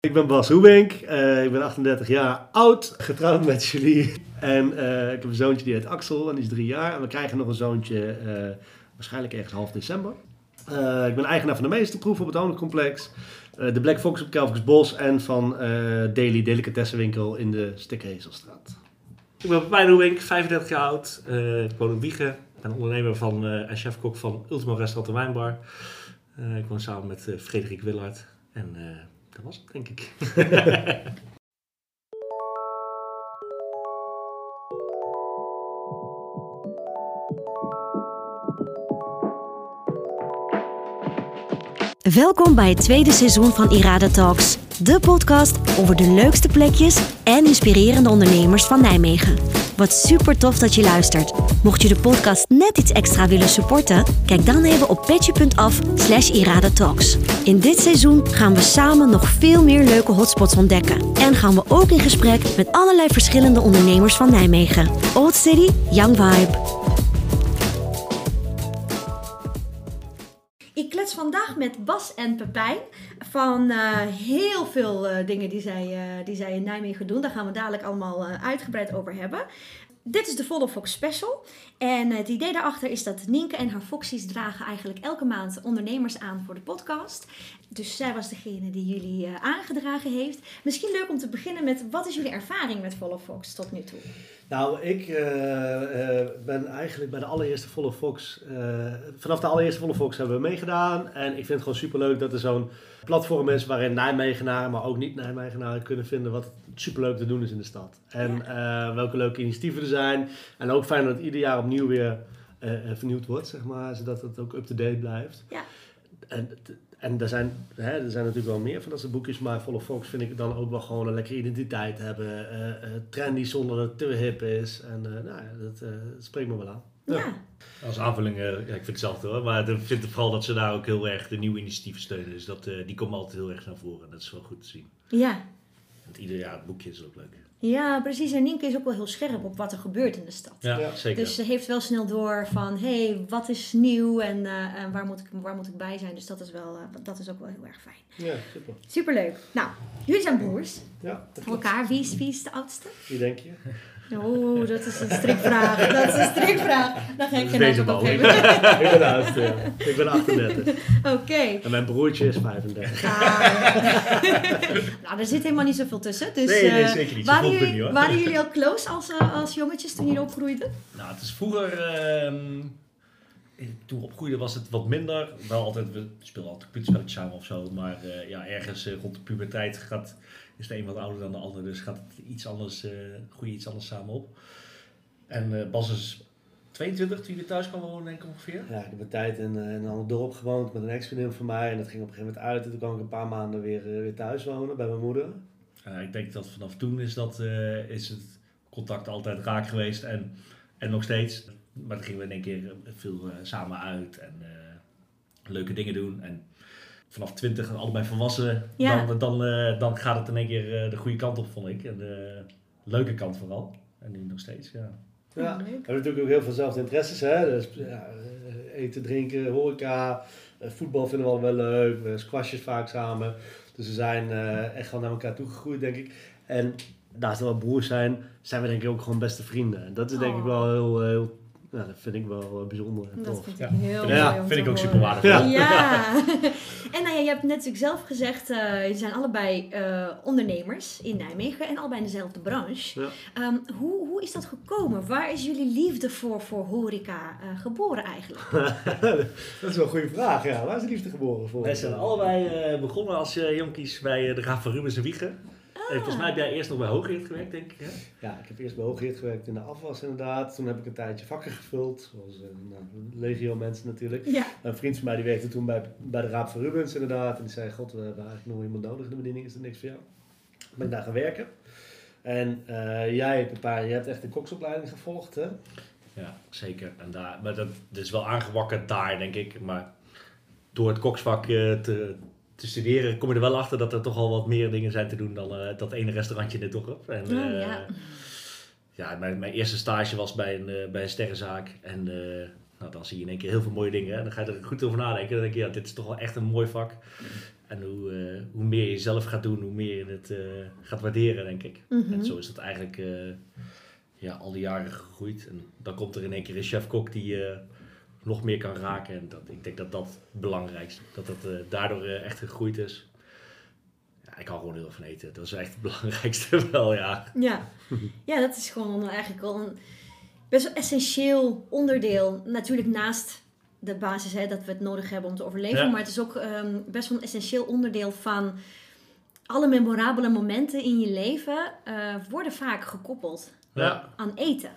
Ik ben Bas Hoebink, uh, ik ben 38 jaar oud, getrouwd met Julie. En uh, ik heb een zoontje die heet Axel en die is drie jaar. En we krijgen nog een zoontje uh, waarschijnlijk ergens half december. ik ben eigenaar van de Meesterproef op het Honingcomplex. de Black Fox op Kelvingsbos en van Daily Delicatessenwinkel in de Stikhezelstraat. Ik ben Pepijn Hoebink, 35 jaar oud. ik woon in Wiegen. Ik ben ondernemer van, en chef-kok van Ultimo Restaurant en Wijnbar. ik woon samen met Frederik Willard. En dat was het, denk ik. Welkom bij het tweede seizoen van Irada Talks, de podcast over de leukste plekjes en inspirerende ondernemers van Nijmegen. Wat super tof dat je luistert. Mocht je de podcast net iets extra willen supporten, kijk dan even op petje.af slash. In dit seizoen gaan we samen nog veel meer leuke hotspots ontdekken. En gaan we ook in gesprek met allerlei verschillende ondernemers van Nijmegen. Old City, Young Vibe. Ik klets vandaag met Bas en Pepijn van uh, heel veel uh, dingen die zij, uh, die zij in Nijmegen doen. Daar gaan we dadelijk allemaal uitgebreid over hebben. Dit is de Volle Fox Special. En het idee daarachter is dat Nienke en haar Foxies dragen eigenlijk elke maand ondernemers aan voor de podcast. Dus zij was degene die jullie uh, aangedragen heeft. Misschien leuk om te beginnen met wat is jullie ervaring met Volle Fox tot nu toe? Nou, ik uh, uh, ben eigenlijk bij de allereerste Volle Fox. vanaf de allereerste Volle Fox hebben we meegedaan. En ik vind het gewoon superleuk dat er zo'n platform is waarin Nijmegenaren, maar ook niet-Nijmegenaren kunnen vinden wat superleuk te doen is in de stad. En welke leuke initiatieven er zijn. En ook fijn dat het ieder jaar opnieuw weer vernieuwd wordt, zeg maar. Zodat het ook up-to-date blijft. Ja. En en er zijn, hè, er zijn natuurlijk wel meer van dat soort boekjes, maar Volle Fox vind ik dan ook wel gewoon een lekkere identiteit hebben. Uh, uh, trendy zonder dat het te hip is. En uh, nou, dat, dat, spreekt me wel aan. Ja. Als aanvulling, ja, ik vind het hetzelfde hoor, maar ik vind het vooral dat ze daar ook heel erg de nieuwe initiatieven steunen. Dus dat, die komen altijd heel erg naar voren. Dat is wel goed te zien. Ja. Want ieder jaar het boekje is ook leuk. Ja, precies. En Nienke is ook wel heel scherp op wat er gebeurt in de stad. Ja, zeker. Dus ze heeft wel snel door van, hé, hey, wat is nieuw en, uh, en, waar, moet ik, waar moet ik bij zijn. Dus dat is, wel, uh, dat is ook wel heel erg fijn. Ja, super. Superleuk. Nou, jullie zijn broers. Ja. Voor elkaar. Wie is, wie is de oudste? Wie denk je? Oh, dat is een strikvraag. Dat is een strikvraag. Dan ga ik geen antwoord op geven. ik ben de oudste, ja. Ik ben 38. Oké. Okay. En mijn broertje is 35. Ah. nou, er zit helemaal niet zoveel tussen. Dus, nee, nee, zeker niet. Waren jullie, niet, waren jullie al close als, uh, als jongetjes toen jullie opgroeiden? Nou, het is vroeger... Uh, toen opgroeide was het wat minder. Wel altijd, we speelden altijd computerspelletjes samen of zo. Maar uh, ja, ergens rond de puberteit gaat is de een wat ouder dan de ander, dus gaat het iets anders, uh, groeien iets anders samen op. En uh, Bas is 22 toen je thuis kwam wonen, denk ik ongeveer. Ja, ik heb een tijd in, uh, in een ander dorp gewoond met een ex-vriendin van mij. En dat ging op een gegeven moment uit. En toen kwam ik een paar maanden weer, weer thuis wonen bij mijn moeder. ik denk dat vanaf toen is, dat, is het contact altijd raak geweest en, en nog steeds. Maar dan gingen we in één keer veel samen uit en leuke dingen doen. En vanaf 20 allebei volwassen, dan, dan, uh, dan gaat het in één keer uh, de goede kant op, vond ik. En de leuke kant vooral. En nu nog steeds, ja. Ja, we hebben natuurlijk ook heel veel zelfde interesses. Hè? Dus, ja, eh, eten, drinken, horeca, voetbal vinden we wel leuk. We squashes vaak samen. Dus we zijn echt wel naar elkaar toegegroeid, denk ik. En naast dat we broers zijn, zijn we denk ik ook gewoon beste vrienden. En dat is denk ik wel oh. heel, heel ja, dat vind ik wel bijzonder en tof. Dat vind ik ja. heel ja, mooi vind ik ook super waardevol. Ja. en nou ja, je hebt net natuurlijk zelf gezegd, uh, je zijn allebei uh, ondernemers in Nijmegen en allebei in dezelfde branche. Ja. Um, hoe, hoe is dat gekomen? Waar is jullie liefde voor, voor horeca uh, geboren eigenlijk? dat is wel een goede vraag, ja. Waar is de liefde geboren voor? Wij zijn allebei begonnen als jonkies bij de Graaf van Rubens en Wiegen. Hey, volgens mij heb jij eerst nog bij Hooggeert gewerkt, denk ik. Hè? Ja, ik heb eerst bij Hooggeert gewerkt in de afwas inderdaad. Toen heb ik een tijdje vakken gevuld, zoals uh, nou, legio mensen natuurlijk. Ja. Een vriend van mij die werkte toen bij, bij de Raad van Rubens inderdaad. En die zei, god, we hebben eigenlijk nog iemand nodig in de bediening, is er niks voor jou. Ben ik daar gaan werken. En uh, jij, Papa, je hebt echt een koksopleiding gevolgd, hè? Ja, zeker. En daar, maar dat, dat is wel aangewakkerd daar, denk ik. Maar door het koksvak uh, te, te studeren kom je er wel achter dat er toch al wat meer dingen zijn te doen dan uh, dat ene restaurantje in het dorp. En, oh, ja, ja mijn, mijn, eerste stage was bij een, uh, bij een sterrenzaak. En nou, dan zie je in één keer heel veel mooie dingen. En dan ga je er goed over nadenken. Dan denk je, ja, dit is toch wel echt een mooi vak. En hoe, eh, hoe meer je zelf gaat doen, hoe meer je het eh, gaat waarderen, denk ik. Mhm. En zo is dat eigenlijk eh, ja, al die jaren gegroeid. En dan komt er in één keer een chef-kok die nog meer kan raken. En dat, ik denk dat dat het belangrijkste Dat dat eh, daardoor eh, echt gegroeid is. Ja, ik hou gewoon heel van eten. Dat is echt het belangrijkste wel, ja. Ja. ja, dat is gewoon eigenlijk wel een best wel essentieel onderdeel. Natuurlijk naast de basis hè, dat we het nodig hebben om te overleven. Ja. Maar het is ook ehm, best wel een essentieel onderdeel van alle memorabele momenten in je leven. eh, worden vaak gekoppeld Ja. aan eten.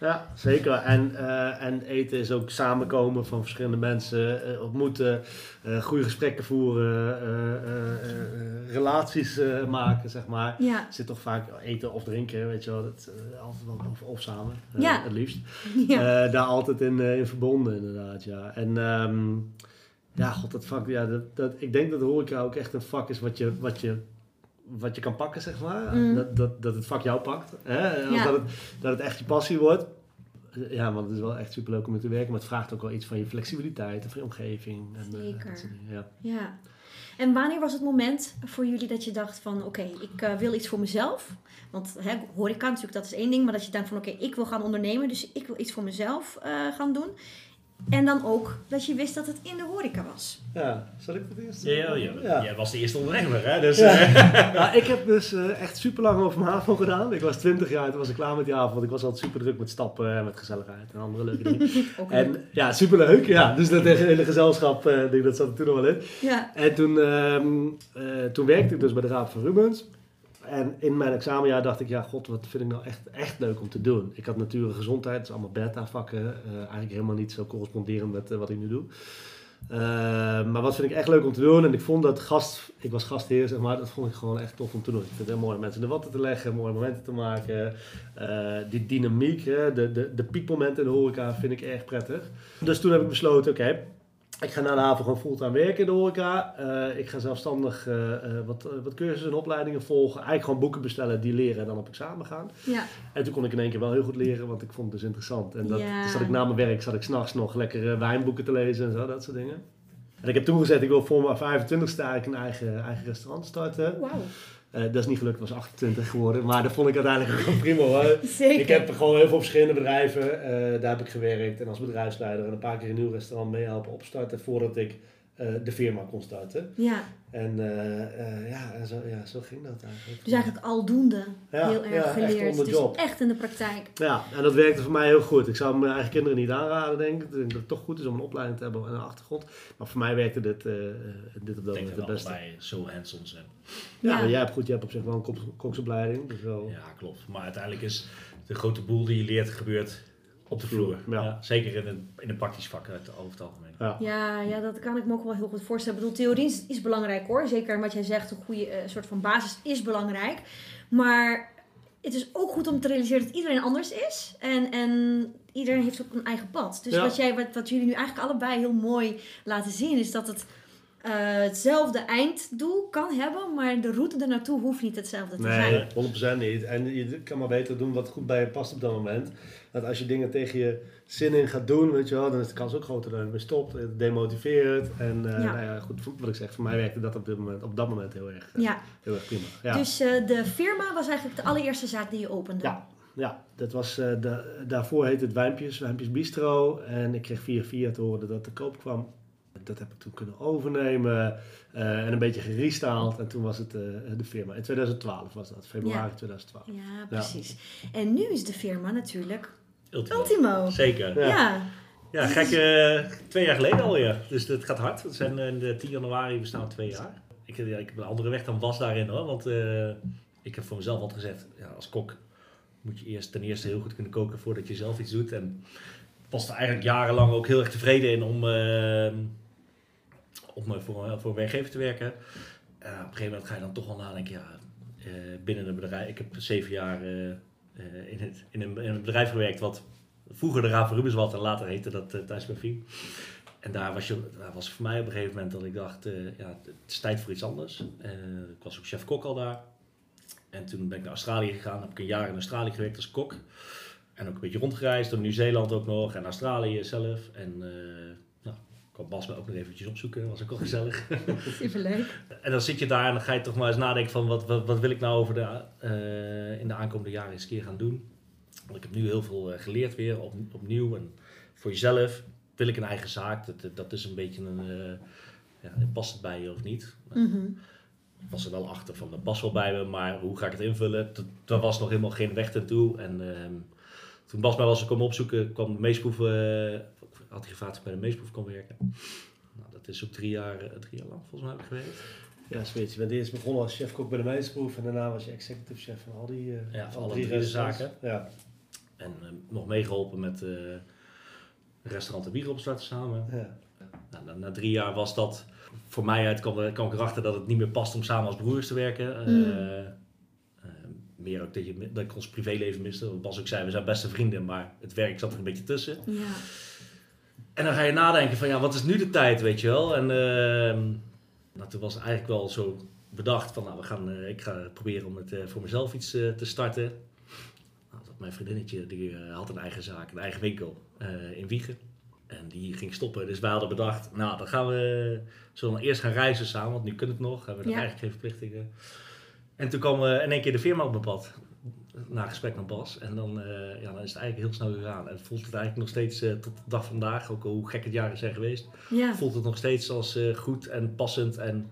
Ja, zeker. En, eh, en eten is ook samenkomen van verschillende mensen, eh, ontmoeten, eh, goede gesprekken voeren, relaties maken, zeg maar. Ja, zit toch vaak eten of drinken, weet je wel, dat, altijd wel of, of samen, Ja. het liefst. ja. Daar altijd in, in verbonden, inderdaad, ja. En ehm, ja, god, dat vak, ja, dat, dat, ik denk dat de horeca ook echt een vak is wat je, wat je, wat je kan pakken, zeg maar. Mm. Dat, dat, dat het vak jou pakt. Hè? Ja. dat, het, dat het echt je passie wordt. Ja, want het is wel echt superleuk om mee te werken, maar het vraagt ook wel iets van je flexibiliteit en van je omgeving. En, eh, Zeker. dingen, ja. Ja. En wanneer was het moment voor jullie dat je dacht van oké, ik eh, wil iets voor mezelf? Want hè, horeca natuurlijk, dat is één ding. Maar dat je denkt van oké, ik wil gaan ondernemen. Dus ik wil iets voor mezelf eh, gaan doen. En dan ook dat je wist dat het in de horeca was. ja, zal ik het eerst? Ja, ja, ja. Ja. Jij was de eerste ondernemer, hè? Dus, Ja. eh, Nou, ik heb dus eh, echt super lang over mijn HAVO gedaan. Ik was 20 jaar, toen was ik klaar met die HAVO. Want ik was altijd super druk met stappen en met gezelligheid en andere leuke dingen. Ook leuk. en ja, super leuk. Ja, dus dat hele gezelschap, eh, denk ik, dat zat er toen nog wel in. Ja, En toen, ehm, eh, toen werkte ik dus bij de Raad van Rubens. En in mijn examenjaar dacht ik, ja, god, wat vind ik nou echt, echt leuk om te doen. Ik had natuur en gezondheid, is allemaal beta-vakken. eh, eigenlijk helemaal niet zo corresponderend met eh, wat ik nu doe. Eh, maar wat vind ik echt leuk om te doen? En ik vond dat gast, ik was gastheer, zeg maar, dat vond ik gewoon echt tof om te doen. Ik vind het heel mooi om mensen in de watten te leggen, mooie momenten te maken. Die dynamiek, hè, de, de, de piekmomenten in de horeca vind ik erg prettig. Dus toen heb ik besloten, oké, ik ga na de haven gewoon fulltime werken in de horeca. Eh, ik ga zelfstandig eh, eh, wat, wat cursussen en opleidingen volgen. Eigenlijk gewoon boeken bestellen, die leren en dan op examen gaan. ja, En toen kon ik in één keer wel heel goed leren, want ik vond het dus interessant. En dat, Ja. dus zat ik na mijn werk, zat ik s'nachts nog lekker wijnboeken te lezen en zo, dat soort dingen. En ik heb toen gezegd, ik wil voor mijn 25ste eigenlijk een eigen, eigen restaurant starten. wauw. Eh, dat is niet gelukt, was 28 geworden. Maar dat vond ik uiteindelijk gewoon prima hoor. Zeker. Ik heb gewoon heel veel verschillende bedrijven, eh, daar heb ik gewerkt. En als bedrijfsleider en een paar keer een nieuw restaurant mee helpen opstarten voordat ik de firma kon starten. Ja, En eh, eh, ja, en zo, ja, zo ging dat eigenlijk. dus eigenlijk aldoende Ja, heel erg ja, echt geleerd. on the dus echt in de praktijk. Ja, en dat werkte voor mij heel goed. Ik zou mijn eigen kinderen niet aanraden, denk ik. Ik denk dat het toch goed is om een opleiding te hebben en een achtergrond. Maar voor mij werkte dit, eh, eh, dit op dat ik denk moment dat het beste. allebei zo hands-on zijn. Ja, Ja. maar jij hebt goed, jij hebt op zich wel een kok- koksopleiding. Dus wel, Ja, klopt. Maar uiteindelijk is de grote boel die je leert gebeurt op de vloer. Ja. Ja, zeker in een, in een praktisch vak over het algemeen. ja. Ja, ja, dat kan ik me ook wel heel goed voorstellen. Ik bedoel, theorie is, is belangrijk hoor. Zeker wat jij zegt, een goede eh, soort van basis is belangrijk. Maar het is ook goed om te realiseren dat iedereen anders is. En, en iedereen heeft ook een eigen pad. Dus Ja. wat, jij, wat, wat jullie nu eigenlijk allebei heel mooi laten zien, is dat het eh, hetzelfde einddoel kan hebben, maar de route ernaartoe hoeft niet hetzelfde te zijn. Nee, 100% niet. En je kan maar beter doen wat goed bij je past op dat moment. Dat als je dingen tegen je zin in gaat doen, weet je wel, dan is de kans ook groter dat je ermee stopt. Het demotiveert. En eh, Ja. nou ja, goed, wat ik zeg, voor mij werkte dat op, dit moment, op dat moment heel erg, eh, Ja, heel erg prima. Ja. dus eh, de firma was eigenlijk de allereerste zaak die je opende. Ja, ja, dat was, eh, de, daarvoor heette het Wijmpjes, Wijmpjes Bistro. En ik kreeg via via te horen dat dat te koop kwam. Dat heb ik toen kunnen overnemen eh, en een beetje gerestaald. En toen was het eh, de firma. In 2012 was dat, februari Ja. 2012. Ja, precies. En nu is de firma natuurlijk Ultimo. Ultimo. Zeker. Ja. Ja. Ja, gek, eh, twee jaar geleden alweer. Dus het gaat hard. We zijn eh, de 10 januari, we staan twee jaar. Ik, ja, ik heb een andere weg dan was daarin hoor. Want eh, ik heb voor mezelf altijd gezegd, ja, als kok moet je eerst ten eerste heel goed kunnen koken voordat je zelf iets doet. En was er eigenlijk jarenlang ook heel erg tevreden in om, om eh, voor, voor een werkgever te werken. Eh, op een gegeven moment ga je dan toch wel nadenken, ja, eh, binnen een bedrijf. Ik heb zeven jaar in, het, in, een, in een bedrijf gewerkt wat vroeger de Raven Rubens was en later heette dat uh, Thijs. En daar was, je, daar was voor mij op een gegeven moment dat ik dacht, ja, het is tijd voor iets anders. Ik was ook chef-kok al daar. En toen ben ik naar Australië gegaan, heb ik een jaar in Australië gewerkt als kok. En ook een beetje rondgereisd, door Nieuw-Zeeland ook nog en Australië zelf. En uh, kwam Bas me ook nog eventjes opzoeken, was ook wel gezellig. Superleuk. en dan zit je daar en dan ga je toch maar eens nadenken van wat, wat, wat wil ik nou over de, eh, in de aankomende jaren eens een keer gaan doen. Want ik heb nu heel veel eh, geleerd weer, op, opnieuw. En voor jezelf wil ik een eigen zaak. Dat, dat is een beetje een, eh, ja, past het bij je of niet? Mhm. Ik was er wel achter van, dat past wel bij me, maar hoe ga ik het invullen? Daar was nog helemaal geen weg naartoe. En ehm, toen Bas mij was komen opzoeken, kwam de meesproef, had hij gevraagd of ik bij de meesproef kon werken. Nou, dat is ook drie jaar, eh, drie jaar lang volgens mij heb ik gewerkt. Ja, zoiets. Je bent eerst begonnen als chefkok bij de meisproef en daarna was je executive chef van al die, eh, Ja, van alle drie de restaurants. zaken. Ja, En ehm, nog meegeholpen met eh restaurant en bier opstarten samen. ja. Nou, na, na drie jaar was dat voor mij uit, kwam, kwam ik erachter dat het niet meer past om samen als broers te werken. Eh, Mm. meer ook dat, je, dat ik ons privéleven miste. Bas ook zei, we zijn beste vrienden, maar het werk zat er een beetje tussen. Ja. En dan ga je nadenken van, ja, wat is nu de tijd, weet je wel? En ehm, nou, toen was het eigenlijk wel zo bedacht van, nou, we gaan, eh, ik ga proberen om het eh, voor mezelf iets eh, te starten. Nou, dat mijn vriendinnetje, die had een eigen zaak, een eigen winkel in Wiegen. En die ging stoppen, dus wij hadden bedacht, nou, dan gaan we, zullen we eerst gaan reizen samen, want nu kunnen het nog, hebben we nog Ja. eigenlijk geen verplichtingen. En toen kwam in één keer de firma op mijn pad, na gesprek met Bas. En dan, eh, ja, dan is het eigenlijk heel snel gegaan. En het voelt het eigenlijk nog steeds eh, tot de dag van vandaag, ook hoe gek het jaren zijn geweest, Ja. voelt het nog steeds als eh, goed en passend. En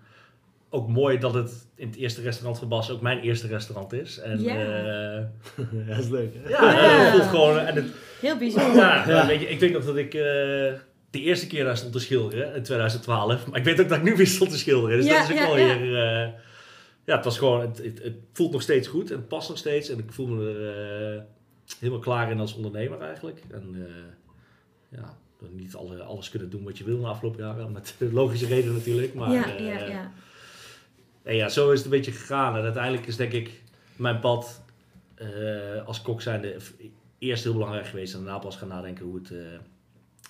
ook mooi dat het in het eerste restaurant van Bas ook mijn eerste restaurant is. En, Ja. dat is leuk. Hè? ja, Ja. het voelt gewoon. En het, Heel bijzonder. ja. Weet je, ik weet nog dat ik de eerste keer daar stond te schilderen in 2012. Maar ik weet ook dat ik nu weer stond te schilderen. Dus Ja, dat is ook ja, wel ja. weer. Ja, het was gewoon. Het, het, het voelt nog steeds goed en het past nog steeds. En ik voel me er eh, helemaal klaar in als ondernemer eigenlijk. En eh, ja, niet alle, alles kunnen doen wat je wil de afgelopen jaren. Met logische redenen natuurlijk. Maar, ja, eh, ja, ja. en ja, zo is het een beetje gegaan. En uiteindelijk is denk ik mijn pad als kok zijnde eerst heel belangrijk geweest. En daarna pas gaan nadenken hoe het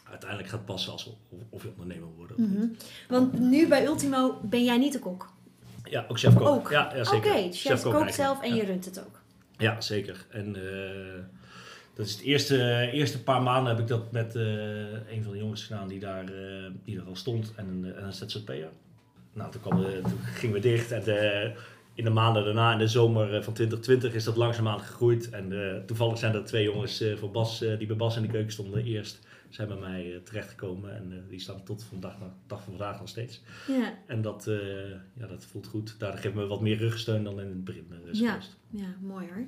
uiteindelijk gaat passen als of, of je ondernemer wordt. Mhm. Want nu bij Ultimo ben jij niet de kok. Ja, ook chef-kok. Ook? Ja, ja, Oké, zeker. jij Chef-kok kookt zelf en ja. je runt het ook. Ja, zeker. En eh, dat is het eerste, eerste paar maanden heb ik dat met eh, een van de jongens gedaan die daar, eh, die er al stond en een, en een ZZP'er. Nou, toen, kwam toen gingen we dicht en in de maanden daarna, in de zomer van 2020, is dat langzaamaan gegroeid. En toevallig zijn er twee jongens voor Bas, die bij Bas in de keuken stonden eerst, zijn bij mij eh, terechtgekomen. En eh, die staan tot vandaag, dag van vandaag nog steeds. Ja, En dat, eh, ja, dat voelt goed. Daar geeft me wat meer rugsteun dan in het begin Ja. ja, mooi hoor.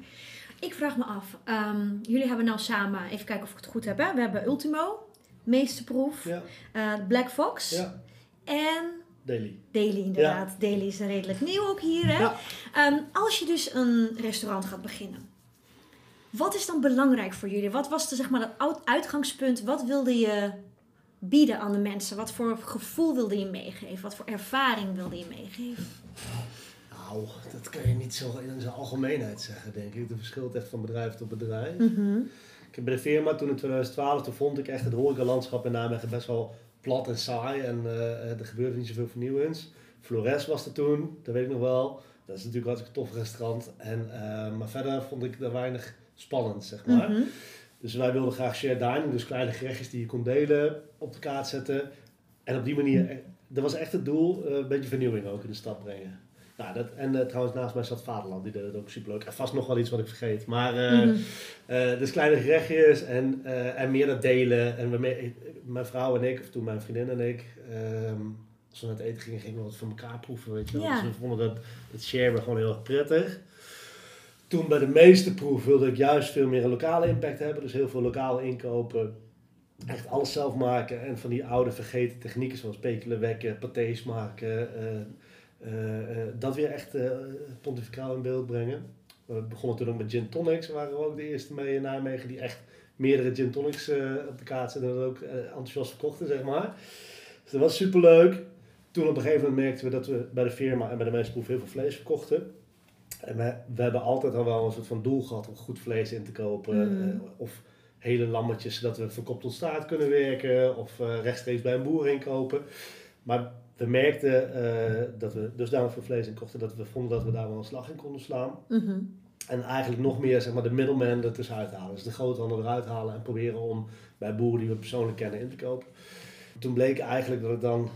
Ik vraag me af, ehm, jullie hebben nou samen, even kijken of ik het goed heb. Hè? We hebben Ultimo, Meesterproef, Ja, eh, Black Fox ja. en Daily. Daily inderdaad. Daily is redelijk nieuw ook hier. Hè? Ja. Ehm, als je dus een restaurant gaat beginnen, wat is dan belangrijk voor jullie? Wat was de, zeg maar, het uit- uitgangspunt? Wat wilde je bieden aan de mensen? Wat voor gevoel wilde je meegeven? Wat voor ervaring wilde je meegeven? Nou, dat kan je niet zo in zijn algemeenheid zeggen, denk ik. Het verschilt echt van bedrijf tot bedrijf. Mhm. Ik heb bij de firma toen in 2012, toen vond ik echt het horecalandschap in Nijmegen best wel plat en saai. En eh, er gebeurde niet zoveel vernieuwends. Flores was er toen, dat weet ik nog wel. Dat is natuurlijk een hartstikke tof restaurant. En, eh, maar verder vond ik er weinig spannend, zeg maar. Mhm. Dus wij wilden graag shared dining, dus kleine gerechtjes die je kon delen, op de kaart zetten. En op die manier, eh, dat was echt het doel, eh, een beetje vernieuwing ook in de stad brengen. Nou, dat, en eh, trouwens, naast mij zat Vaderland, die deed het ook superleuk. En vast nog wel iets wat ik vergeet. Maar, eh, Mhm. eh, dus kleine gerechtjes en, eh, en meer dat delen. En we, mijn vrouw en ik, of toen mijn vriendin en ik, ehm, als we naar het eten gingen, gingen we wat van elkaar proeven. Weet je wel. Ja. Dus we vonden dat, het share gewoon heel erg prettig. Toen bij de meeste proef wilde ik juist veel meer een lokale impact hebben. Dus heel veel lokaal inkopen. Echt alles zelf maken. En van die oude vergeten technieken zoals pekelen wekken, patés maken. eh, eh, eh, dat weer echt pontificaal in beeld brengen. We begonnen toen ook met gin tonics. Waren we ook de eerste mee in Nijmegen die echt meerdere gin tonics op de kaart zetten. En dat ook enthousiast verkochten, zeg maar. Dus dat was superleuk. Toen op een gegeven moment merkten we dat we bij de firma en bij de meeste proef heel veel vlees verkochten. En we, we hebben altijd al wel een soort van doel gehad om goed vlees in te kopen. Mm. eh, of hele lammetjes, zodat we van kop tot staart kunnen werken. Of eh, rechtstreeks bij een boer inkopen. Maar we merkten eh, dat we dusdanig veel vlees inkochten dat we vonden dat we daar wel een slag in konden slaan. Mhm. En eigenlijk nog meer zeg maar, de middleman er tussenuit halen. Dus de groothandel eruit halen en proberen om bij boeren die we persoonlijk kennen in te kopen. Toen bleek eigenlijk dat het dan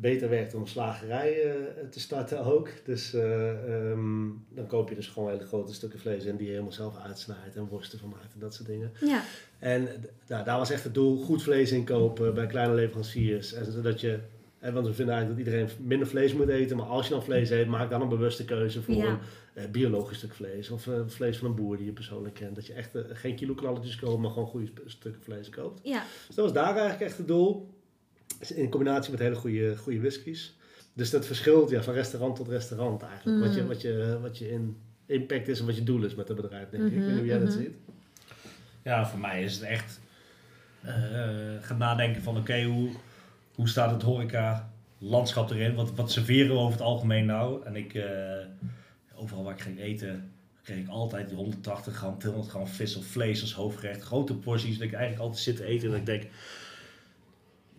beter werkt om slagerij eh, te starten ook. Dus eh, ehm, dan koop je dus gewoon hele grote stukken vlees in die je helemaal zelf uitsnijdt en worsten van maakt en dat soort dingen. Ja, En nou, daar was echt het doel, goed vlees inkopen bij kleine leveranciers. En zodat je, want we vinden eigenlijk dat iedereen minder vlees moet eten. Maar als je dan vlees eet, maak dan een bewuste keuze voor Ja. een eh, biologisch stuk vlees. Of vlees van een boer die je persoonlijk kent. Dat je echt geen kiloknalletjes koopt, maar gewoon goede stukken vlees koopt. ja. Dus dat was daar eigenlijk echt het doel. In combinatie met hele goede, goede whiskies. Dus dat verschilt ja, van restaurant tot restaurant eigenlijk. Wat, je, Mm. wat, je, wat je in impact is en wat je doel is met het bedrijf, denk ik. Ik weet niet hoe jij dat Mhm, ziet. Ja, voor mij is het echt eh, gaan nadenken van oké, hoe, hoe staat het horeca landschap erin? Wat, wat serveren we over het algemeen nou? En ik, eh, overal waar ik ging eten, kreeg ik altijd die 180 gram, 200 gram vis of vlees als hoofdgerecht. Grote porties, dat ik eigenlijk altijd zit te eten en dat ik denk...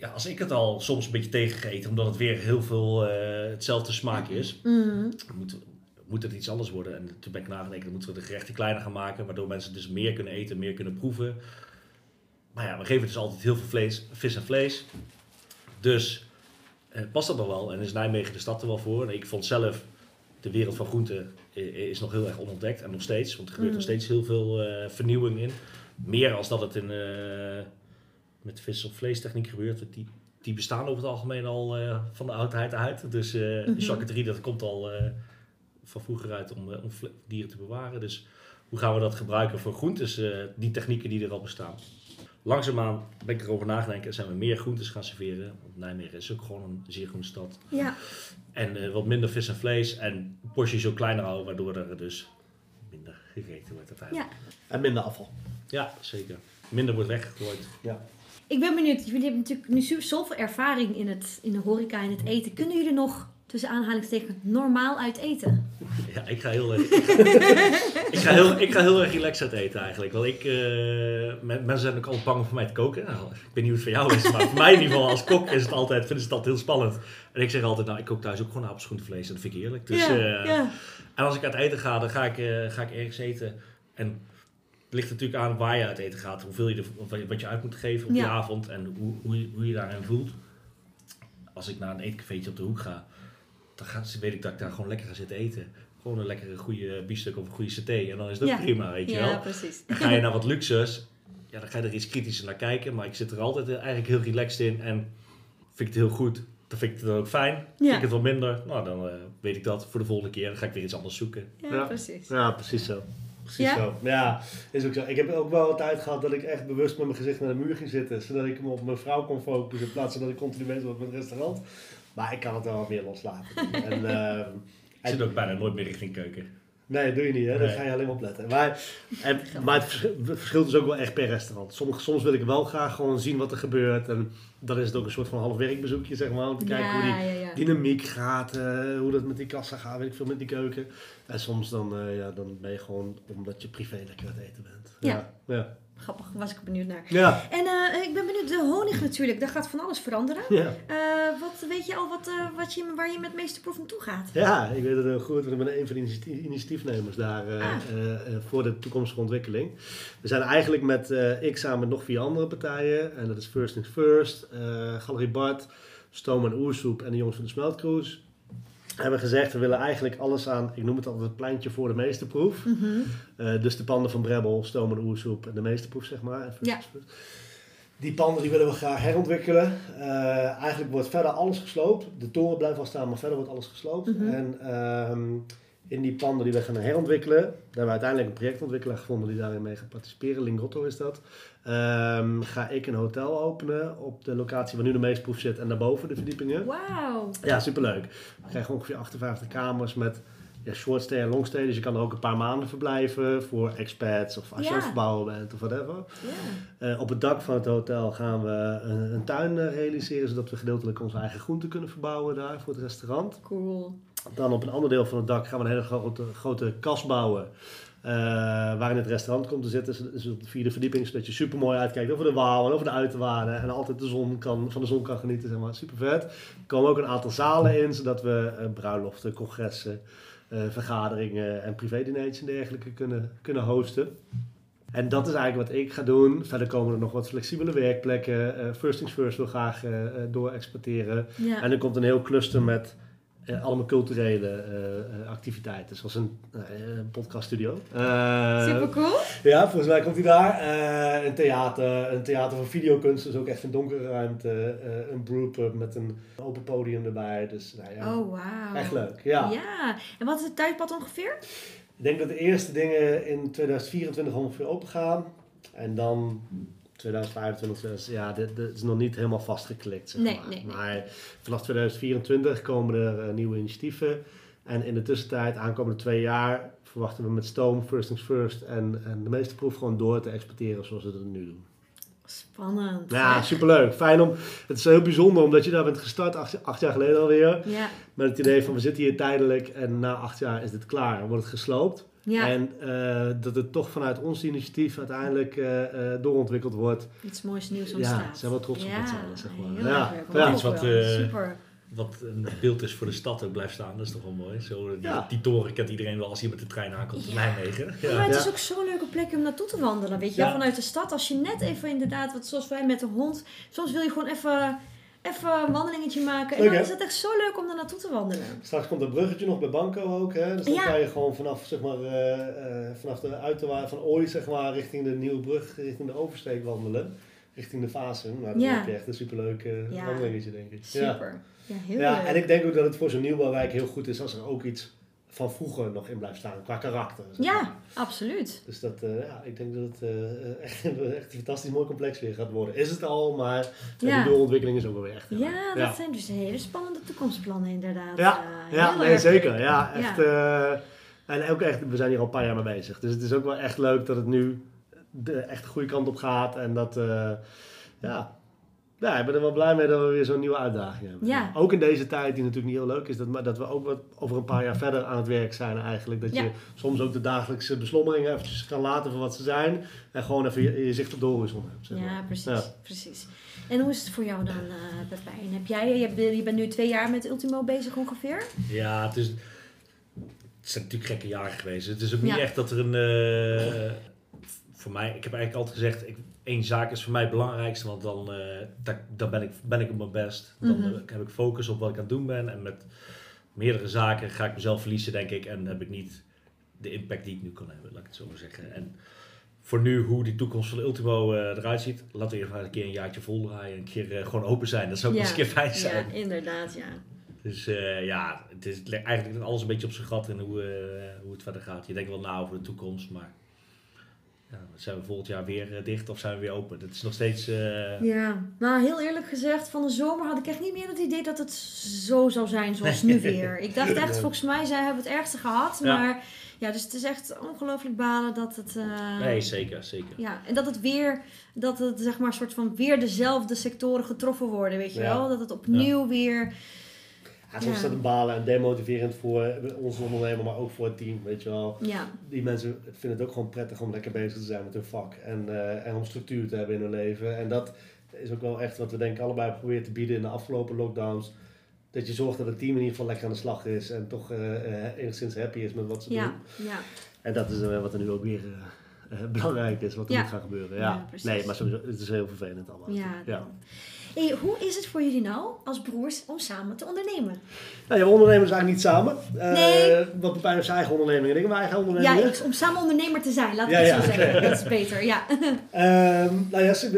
Ja, als ik het al soms een beetje tegengegeten, omdat het weer heel veel eh, hetzelfde smaak is, Mhm. moet, moet het iets anders worden. En toen ben ik nagedacht, dan moeten we de gerechten kleiner gaan maken, waardoor mensen dus meer kunnen eten, meer kunnen proeven. Maar ja, we geven dus altijd heel veel vlees, vis en vlees. Dus eh, past dat nog wel en is Nijmegen de stad er wel voor. En ik vond zelf, de wereld van groenten eh, is nog heel erg onontdekt en nog steeds. Want er gebeurt nog Mhm. steeds heel veel vernieuwing in. Meer als dat het in, met vis- of vleestechniek gebeurt. Die, die bestaan over het algemeen al eh, van de oudheid uit. Dus eh Mhm. de charcuterie, dat komt al eh, van vroeger uit om, eh, om dieren te bewaren. Dus hoe gaan we dat gebruiken voor groentes, eh, die technieken die er al bestaan. Langzaamaan ben ik erover nagedacht en zijn we meer groentes gaan serveren. Want Nijmegen is ook gewoon een zeer groene stad. Ja, En eh, wat minder vis en vlees en porties ook kleiner houden, waardoor er dus minder gegeten wordt uiteindelijk. En minder afval. Ja, zeker. Minder wordt weggegooid. Ja. Ik ben benieuwd. Jullie hebben natuurlijk nu zo- zoveel ervaring in, het, in de horeca en het eten. Kunnen jullie nog, tussen aanhalingstekens, normaal uit eten? Ja, ik ga heel erg, ik ga heel, ik ga heel erg relaxed uit eten eigenlijk. Want ik, eh, men- mensen zijn ook al bang om voor mij te koken. Nou, ik weet niet hoe het voor jou is, maar voor mij in ieder geval als kok is het altijd, vinden ze het altijd heel spannend. En ik zeg altijd, nou ik kook thuis ook gewoon appelschoenvlees en dat vind ik heerlijk. Dus, ja, eh, ja. En als ik uit eten ga, dan ga ik, eh, ga ik ergens eten. En het ligt natuurlijk aan waar je uit eten gaat, hoeveel je er, wat je- uit moet geven op die Ja. avond en hoe, hoe, je, hoe je daarin voelt. Als ik naar een eetcafeetje op de hoek ga, dan gaat, weet ik dat ik daar gewoon lekker ga zitten eten. Gewoon een lekkere goede biefstuk of een goede saté en dan is dat Ja. prima, weet je ja, wel. precies. Dan ga je naar wat luxes, ja, dan ga je er iets kritischer naar kijken. Maar ik zit er altijd eigenlijk heel relaxed in en vind ik het heel goed. Dan vind ik het dan ook fijn. Vind ik het wat minder, nou dan eh, weet ik dat voor de volgende keer. Dan ga ik weer iets anders zoeken. Ja, Ja. precies. Ja, precies zo. Precies Ja? zo. Ja, is ook zo. Ik heb ook wel een tijd gehad dat ik echt bewust met mijn gezicht naar de muur ging zitten. Zodat ik me op mijn vrouw kon focussen in plaats van dat ik continu bezig was met het restaurant. Maar ik kan het wel wat meer loslaten. en, ehm, Ik zit ook bijna nooit meer richting keuken. Nee, dat doe je niet, hè? Daar Nee. ga je alleen maar op letten. Maar, en, maar het vers- het verschilt dus ook wel echt per restaurant. Soms wil ik wel graag gewoon zien wat er gebeurt. En dan is het ook een soort van half werkbezoekje, zeg maar. Om te kijken hoe die ja, ja, ja. dynamiek gaat, eh, hoe dat met die kassa gaat, weet ik veel, met die keuken. En soms dan, eh, ja, dan ben je gewoon omdat je privé lekker aan het eten bent. Ja. Ja. Grappig, was ik benieuwd naar. Ja. En eh, ik ben benieuwd, de honing natuurlijk, daar gaat van alles veranderen. Ja. Eh, wat weet je al wat, eh, wat je, waar je met meeste proef naartoe gaat? ja, ik weet het heel goed. Ik ben een van de initiatie- initiatiefnemers daar Ah. voor de toekomstige ontwikkeling. We zijn eigenlijk met, ik samen met nog vier andere partijen. En dat is First Things First, Galerie Bart, Stoom en Oersoep en de jongens van de Smeltcruise. Hebben gezegd, we willen eigenlijk alles aan, ik noem het altijd het pleintje voor de meesterproef. Mhm. Eh, dus de panden van Brebbel, Stoom en Oersoep en de meesterproef, zeg maar. Ja. Die panden die willen we graag herontwikkelen. Eh, eigenlijk wordt verder alles gesloopt. De toren blijft wel staan, maar verder wordt alles gesloopt. Mhm. En ehm, in die panden die we gaan herontwikkelen, daar hebben we uiteindelijk een projectontwikkelaar gevonden die daarin mee gaat participeren. Lingotto is dat. Ehm, ga ik een hotel openen op de locatie waar nu de meestproef zit en daarboven de verdiepingen. Wauw. Ja, superleuk. We krijgen ongeveer 58 kamers met ja, short stay en long stay. Dus je kan er ook een paar maanden verblijven voor expats of als je aan verbouwen bent of whatever. Ja. Eh, op het dak van het hotel gaan we een, een tuin eh, realiseren, zodat we gedeeltelijk onze eigen groenten kunnen verbouwen daar voor het restaurant. Cool. Dan op een ander deel van het dak gaan we een hele grote, grote kas bouwen. eh, waarin het restaurant komt te zitten, dus op de vierde verdieping, zodat je super mooi uitkijkt over de Waal en over de uiterwaarden en altijd de zon kan, van de zon kan genieten, zeg maar. Super vet. Er komen ook een aantal zalen in, zodat we eh, bruiloften, congressen, eh, vergaderingen en privédineetjes en dergelijke kunnen, kunnen hosten. En dat is eigenlijk wat ik ga doen. Verder komen er nog wat flexibele werkplekken. First things first wil graag uh, door exporteren. Ja. En er komt een heel cluster met uh, allemaal culturele uh, activiteiten, zoals een, podcaststudio. Super cool. Ja, volgens mij komt hij daar. een theater, een theater van videokunst, dus ook echt een donkere ruimte. een brewpub met een open podium erbij. Dus, nou ja, oh, wauw. Echt leuk, ja. Ja, en wat is het tijdpad ongeveer? Ik denk dat de eerste dingen in 2024 ongeveer open gaan. En dan 2025, dus ja, dit, dit, is nog niet helemaal vastgeklikt. Zeg nee, maar. nee, nee. maar vanaf 2024 komen er uh, nieuwe initiatieven. En in de tussentijd, aankomende twee jaar, verwachten we met Stoom, First Things First en, en de meeste proef gewoon door te exporteren zoals we dat nu doen. Spannend. Ja, superleuk. Fijn om, het is heel bijzonder omdat je daar bent gestart, acht, acht jaar geleden alweer. Ja, Met het idee van we zitten hier tijdelijk en na acht jaar is dit klaar. Dan wordt het gesloopt. Ja. En eh, dat het toch vanuit ons initiatief uiteindelijk eh, eh, doorontwikkeld wordt. iets moois nieuws Ja, ontstaat. zijn we wel trots op ja, allen, zeg maar. Heel Ja, ja. Iets wat, eh, Super. Wat een beeld is voor de stad ook blijft staan. Dat is toch wel mooi. Zo, die, Ja. die toren kent iedereen wel als hij met de trein aankomt in Ja. Nijmegen. Maar Ja. het is Ja. ook zo'n leuke plek om naartoe te wandelen. Weet je, Ja. vanuit de stad. Als je net even inderdaad, wat zoals wij met de hond. Soms wil je gewoon even, even een wandelingetje maken. En Leuk, dan hè? is het echt zo leuk om daar naartoe te wandelen. Straks komt dat bruggetje nog bij Banco ook. Hè? Dus dan Ja. kan je gewoon vanaf, zeg maar, eh, eh, vanaf de uiterwaarde van Ooit zeg maar, richting de Nieuwe Brug, richting de oversteek wandelen. Richting de Fasen. Nou, dan Ja. heb je echt een superleuk eh, Ja. wandelingetje, denk ik. Super. Ja, heel Ja, leuk. en ik denk ook dat het voor zo'n nieuwbouwwijk heel goed is als er ook iets van vroeger nog in blijft staan, qua karakter. zeg maar. Ja, absoluut. Dus dat, eh, ja, ik denk dat het eh, echt, echt een fantastisch mooi complex weer gaat worden. Is het al, maar Ja. de doorontwikkeling is ook wel weer echt. Ja, dat ja. zijn dus hele spannende toekomstplannen inderdaad. Ja, Eh, ja nee, zeker. Ja, echt. eh, en ook echt, we zijn hier al een paar jaar mee bezig. Dus het is ook wel echt leuk dat het nu de echt de goede kant op gaat. En dat, eh, ja, ja, ik ben er wel blij mee dat we weer zo'n nieuwe uitdaging hebben. Ja. Ook in deze tijd, die natuurlijk niet heel leuk is, dat, maar dat we ook wat over een paar jaar verder aan het werk zijn eigenlijk. Dat Ja. je soms ook de dagelijkse beslommeringen eventjes kan laten voor wat ze zijn. En gewoon even je, je zicht op de horizon hebt. Zeg maar. Ja, precies, Ja. precies. En hoe is het voor jou dan, eh Pepijn? Heb jij, je, hebt- je bent nu twee jaar met Ultimo bezig ongeveer? Ja, het is. Het zijn natuurlijk gekke jaren geweest. Het is ook niet Ja. echt dat er een. eh, voor mij, ik heb eigenlijk altijd gezegd: ik, één zaak is voor mij het belangrijkste, want dan, eh dan ben, ik, ben ik op mijn best. Dan Mhm. eh, heb ik focus op wat ik aan het doen ben. En met meerdere zaken ga ik mezelf verliezen, denk ik. En heb ik niet de impact die ik nu kan hebben, laat ik het zo maar zeggen. En voor nu, hoe die toekomst van Ultimo eh, eruit ziet, laten we even een keer een jaartje vol draaien. Een keer gewoon open zijn. Dat zou ook Ja. eens een keer fijn zijn. Ja, inderdaad, ja. Dus ja, het is eigenlijk alles een beetje op zijn gat in hoe, hoe het verder gaat. Je denkt wel na over de toekomst, maar ja, zijn we volgend jaar weer eh, dicht of zijn we weer open? Dat is nog steeds... eh, Ja, nou heel eerlijk gezegd, van de zomer had ik echt niet meer het idee dat het zo zou zijn zoals nu weer. Ik dacht echt, volgens mij zij hebben het ergste gehad, Ja. maar ja, dus het is echt ongelooflijk balen dat het... eh, nee, zeker, zeker. Ja, en dat het weer, dat het zeg maar soort van weer dezelfde sectoren getroffen worden, weet je Ja. wel? Dat het opnieuw weer, Ja, soms Ja. is dat een balen en demotiverend voor onze ondernemer, maar ook voor het team, weet je wel. ja, die mensen vinden het ook gewoon prettig om lekker bezig te zijn met hun vak. En, eh, en om structuur te hebben in hun leven. En dat is ook wel echt wat we denk ik allebei proberen te bieden in de afgelopen lockdowns. Dat je zorgt dat het team in ieder geval lekker aan de slag is. En toch eh, enigszins happy is met wat ze ja, doen. ja. En dat is wat er nu ook weer belangrijk is. Wat er moet gaan gebeuren. Ja, nee, maar sowieso, het is heel vervelend allemaal. Ja, ja. Hey, hoe is het voor jullie nou als broers om samen te ondernemen? Nou, ja, we ondernemen dus eigenlijk niet samen. Eh Nee. Want Pepijn heeft zijn eigen onderneming en ik mijn eigen Ja, onderneming. ik, om samen ondernemer te zijn, laat ik Ja, het ja, zo zeggen. Dat is beter, ja. Ehm, nou ja, ik,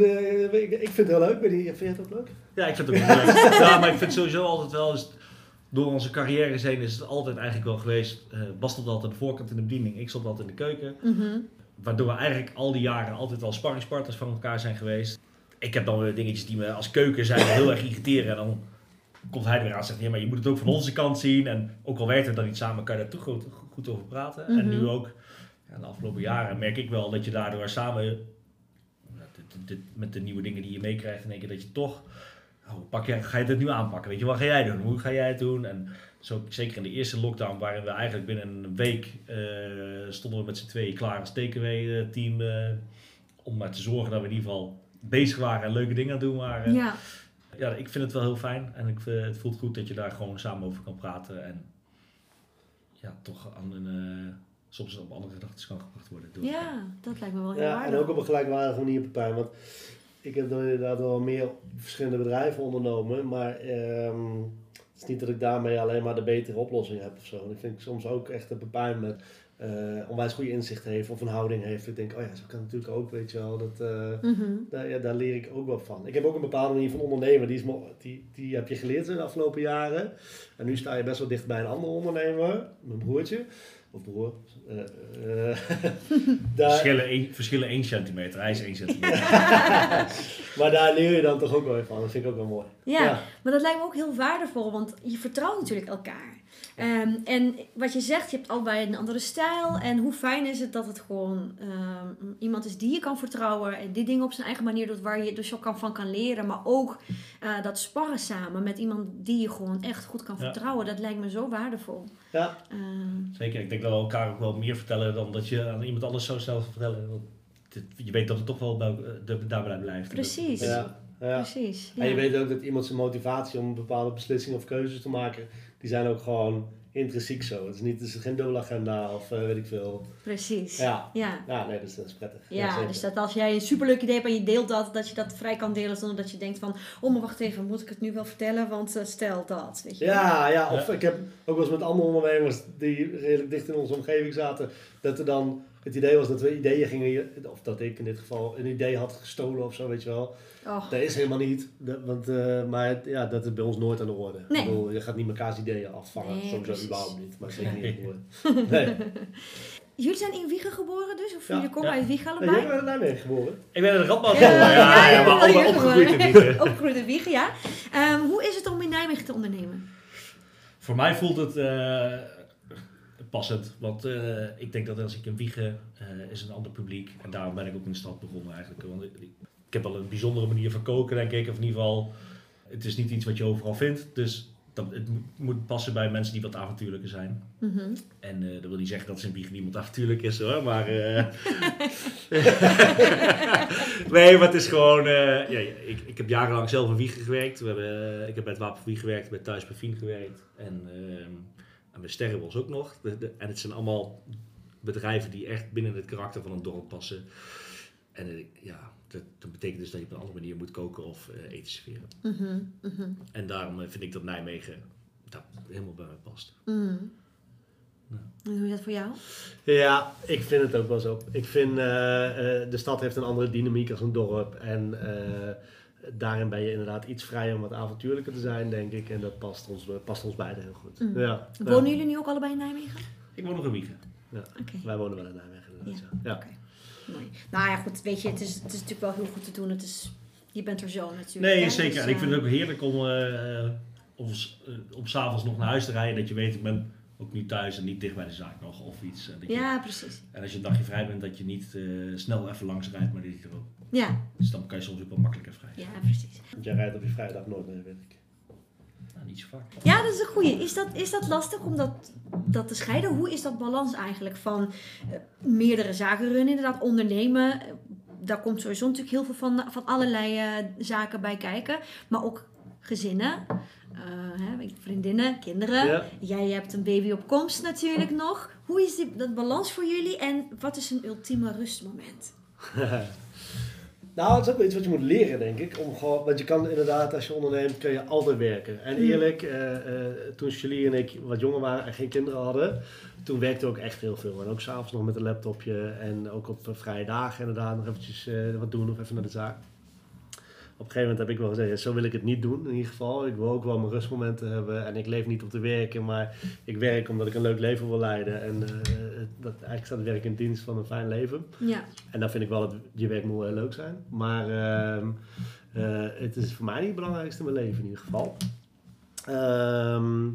ben- ik, ik vind het heel leuk. Ben je, vind je het ook leuk? Ja, ik vind het ook wel leuk. Ja, maar ik vind sowieso altijd wel... Door onze carrières heen is het altijd eigenlijk wel geweest... eh Bas stond altijd aan de voorkant in de bediening, ik stond altijd in de keuken. Mhm. Waardoor we eigenlijk al die jaren altijd wel sparringspartners van elkaar zijn geweest. Ik heb dan weer dingetjes die me als keuken zijn heel erg irriteren. En dan komt hij er weer aan en zegt, ja, maar je moet het ook van onze kant zien. En ook al werkt het dan niet samen, kan je daar toch goed, goed over praten. En Mhm. nu ook, ja, de afgelopen jaren merk ik wel dat je daardoor samen, dit- met de nieuwe dingen die je meekrijgt, in één keer dat je toch, oh, pak je, ga je dit nu aanpakken? Weet je, wat ga jij doen? Hoe ga jij het doen? En zo, zeker in de eerste lockdown, waarin we eigenlijk binnen een week eh, stonden we met z'n tweeën klaar als takeaway-team. eh, om maar te zorgen dat we in ieder geval bezig waren en leuke dingen aan het doen waren. Ja, Ja, ik vind het wel heel fijn. En ik, vind- het voelt goed dat je daar gewoon samen over kan praten. En ja, toch aan een, eh, soms op andere gedachten kan gebracht worden. Door Ja, dat lijkt me wel heel Ja, en ook op een gelijkwaardige manier, Pepijn. Want ik heb dan inderdaad wel meer verschillende bedrijven ondernomen. Maar ehm, het is niet dat ik daarmee alleen maar de betere oplossing heb of zo. En ik vind soms ook echt dat Pepijn met eh, onwijs goede inzicht heeft of een houding heeft. Ik denk, oh ja, zo kan het natuurlijk ook, weet je wel. Dat, eh, Mhm. daar, ja, daar leer ik ook wel van. Ik heb ook een bepaalde manier van ondernemen. Die, is, die, die heb je geleerd in de afgelopen jaren. En nu sta je best wel dicht bij een andere ondernemer. Mijn broertje. Of broer. eh, daar, Verschillen, één, verschillen 1 centimeter, hij is 1 centimeter. maar daar leer je dan toch ook wel van. Dat vind ik ook wel mooi. Ja, maar dat lijkt me ook heel waardevol, want je vertrouwt natuurlijk elkaar. Ehm, en wat je zegt, je hebt allebei een andere stijl. En hoe fijn is het dat het gewoon ehm, iemand is die je kan vertrouwen. En die dingen op zijn eigen manier doet waar je dus ook kan, van kan leren. Maar ook eh, dat sparren samen met iemand die je gewoon echt goed kan Ja. vertrouwen. Dat lijkt me zo waardevol. Ja, Ehm, Zeker, ik denk dat we elkaar ook wel meer vertellen dan dat je aan iemand anders zo snel vertellen. Want dit- je weet dat het toch wel bij, eh, de- daarbij blijft. Precies. ja, ja. Precies. En je ja. weet ook dat iemand zijn motivatie om bepaalde beslissingen of keuzes te maken, die zijn ook gewoon intrinsiek zo. Het is, niet, het is geen dubbele agenda of eh, weet ik veel. Precies. Ja. Ja. Ja, nee, dat is, dat is prettig. Ja, dus dat als jij een superleuk idee hebt en je deelt dat, dat je dat vrij kan delen zonder dat je denkt van, oh maar wacht even, moet ik het nu wel vertellen, want eh, stel dat, weet je. Ja, ja, of ik heb ook wel eens met andere ondernemers die redelijk dicht in onze omgeving zaten, dat er dan het idee was dat we ideeën gingen, of dat ik in dit geval een idee had gestolen of zo, weet je wel. Oh, Dat is helemaal niet, dat, want, eh, maar het- ja, dat is bij ons nooit aan de orde. Nee. Ik bedoel, je gaat niet mekaars ideeën afvangen, Nee, sowieso precies. überhaupt niet, maar zeker niet aan de orde. Nee. Jullie zijn in Wiegen geboren dus, of Ja. jullie komen Ja. uit Wiegen allebei? jij bent in Nijmegen geboren. Ik ben een Radboud Ja, geboren, ja, ja, ja, maar allemaal opgegroeid in. Wiegen. Opgegroeid in Wiegen, ja. Ehm, hoe is het om in Nijmegen te ondernemen? Voor mij voelt het eh, passend, want eh, ik denk dat als ik in Wiegen eh, is een ander publiek en daarom ben ik ook in de stad begonnen eigenlijk. Want ik, ik heb wel een bijzondere manier van koken denk ik, of in ieder geval, het is niet iets wat je overal vindt, dus dat, het moet, passen bij mensen die wat avontuurlijker zijn. Mhm. En eh, dat wil niet zeggen dat ze in Wiegen niemand avontuurlijk is hoor, maar... nee, maar het is gewoon... ja, ik, ik heb jarenlang zelf in Wiegen gewerkt. We hebben, ik heb bij het Wapen van Wiegen gewerkt, bij Thuis bij Fien gewerkt. En, ehm en bij Sterrenbos ook nog. De, de- en het zijn allemaal bedrijven die echt binnen het karakter van een dorp passen. En eh, ja, dat, dat betekent dus dat je op een andere manier moet koken of eh, eten serveren. Mhm. Mhm. En daarom eh, vind ik dat Nijmegen dat helemaal bij mij past. Mhm. Ja. En hoe is dat voor jou? Ja, ik vind het ook wel zo. Ik vind eh, eh, de stad heeft een andere dynamiek als een dorp. En eh, daarin ben je inderdaad iets vrijer om wat avontuurlijker te zijn, denk ik. En dat past ons, past ons beiden heel goed. Mm. Ja, Wonen ja. jullie nu ook allebei in Nijmegen? Ik woon nog in Wiegen. Oké. Wij wonen wel in Nijmegen. inderdaad, Ja. Ja. Oké. Mooi. Nou ja, goed, weet je, het is, het is natuurlijk wel heel goed te doen. Het is, je bent er zo natuurlijk. Nee, hè, zeker. dus, en ik vind eh, het ook heerlijk om, eh om, s- eh, om s'avonds nog naar huis te rijden. Dat je weet, ik ben ook niet thuis en niet dicht bij de zaak nog of iets. Dat je- Ja, precies. en als je een dagje vrij bent, dat je niet eh, snel even langs rijdt, maar dat je er ook... Ja, Dus dan kan je soms ook wel makkelijker vrij. ja, precies. Want jij rijdt op je vrijdag nooit mee, weet ik. Nou, niet zo vaak. Ja, dat is een goeie. Is dat, is dat lastig om dat, dat te scheiden? Hoe is dat balans eigenlijk van eh, meerdere zaken runnen, inderdaad ondernemen? Eh, Daar komt sowieso natuurlijk heel veel van, van allerlei eh, zaken bij kijken. Maar ook gezinnen, eh, hè, vriendinnen, kinderen. Ja. Jij hebt een baby op komst natuurlijk nog. Hoe is die, dat balans voor jullie en wat is een ultieme rustmoment? Nou, het is ook wel iets wat je moet leren, denk ik. Om gewoon, want je kan inderdaad, als je onderneemt, kun je altijd werken. En Mm. eerlijk, eh, eh, toen Julie en ik wat jonger waren en geen kinderen hadden, toen werkte ook echt heel veel. En ook s'avonds nog met een laptopje en ook op vrije dagen inderdaad nog eventjes eh, wat doen of even naar de zaak. Op een gegeven moment heb ik wel gezegd, zo wil ik het niet doen in ieder geval. Ik wil ook wel mijn rustmomenten hebben en ik leef niet om te werken, maar ik werk omdat ik een leuk leven wil leiden. En eh, dat, eigenlijk staat werk in dienst van een fijn leven. Ja, En dan vind ik wel dat je werk moet wel leuk zijn. Maar ehm, eh, het is voor mij niet het belangrijkste in mijn leven in ieder geval. Ehm,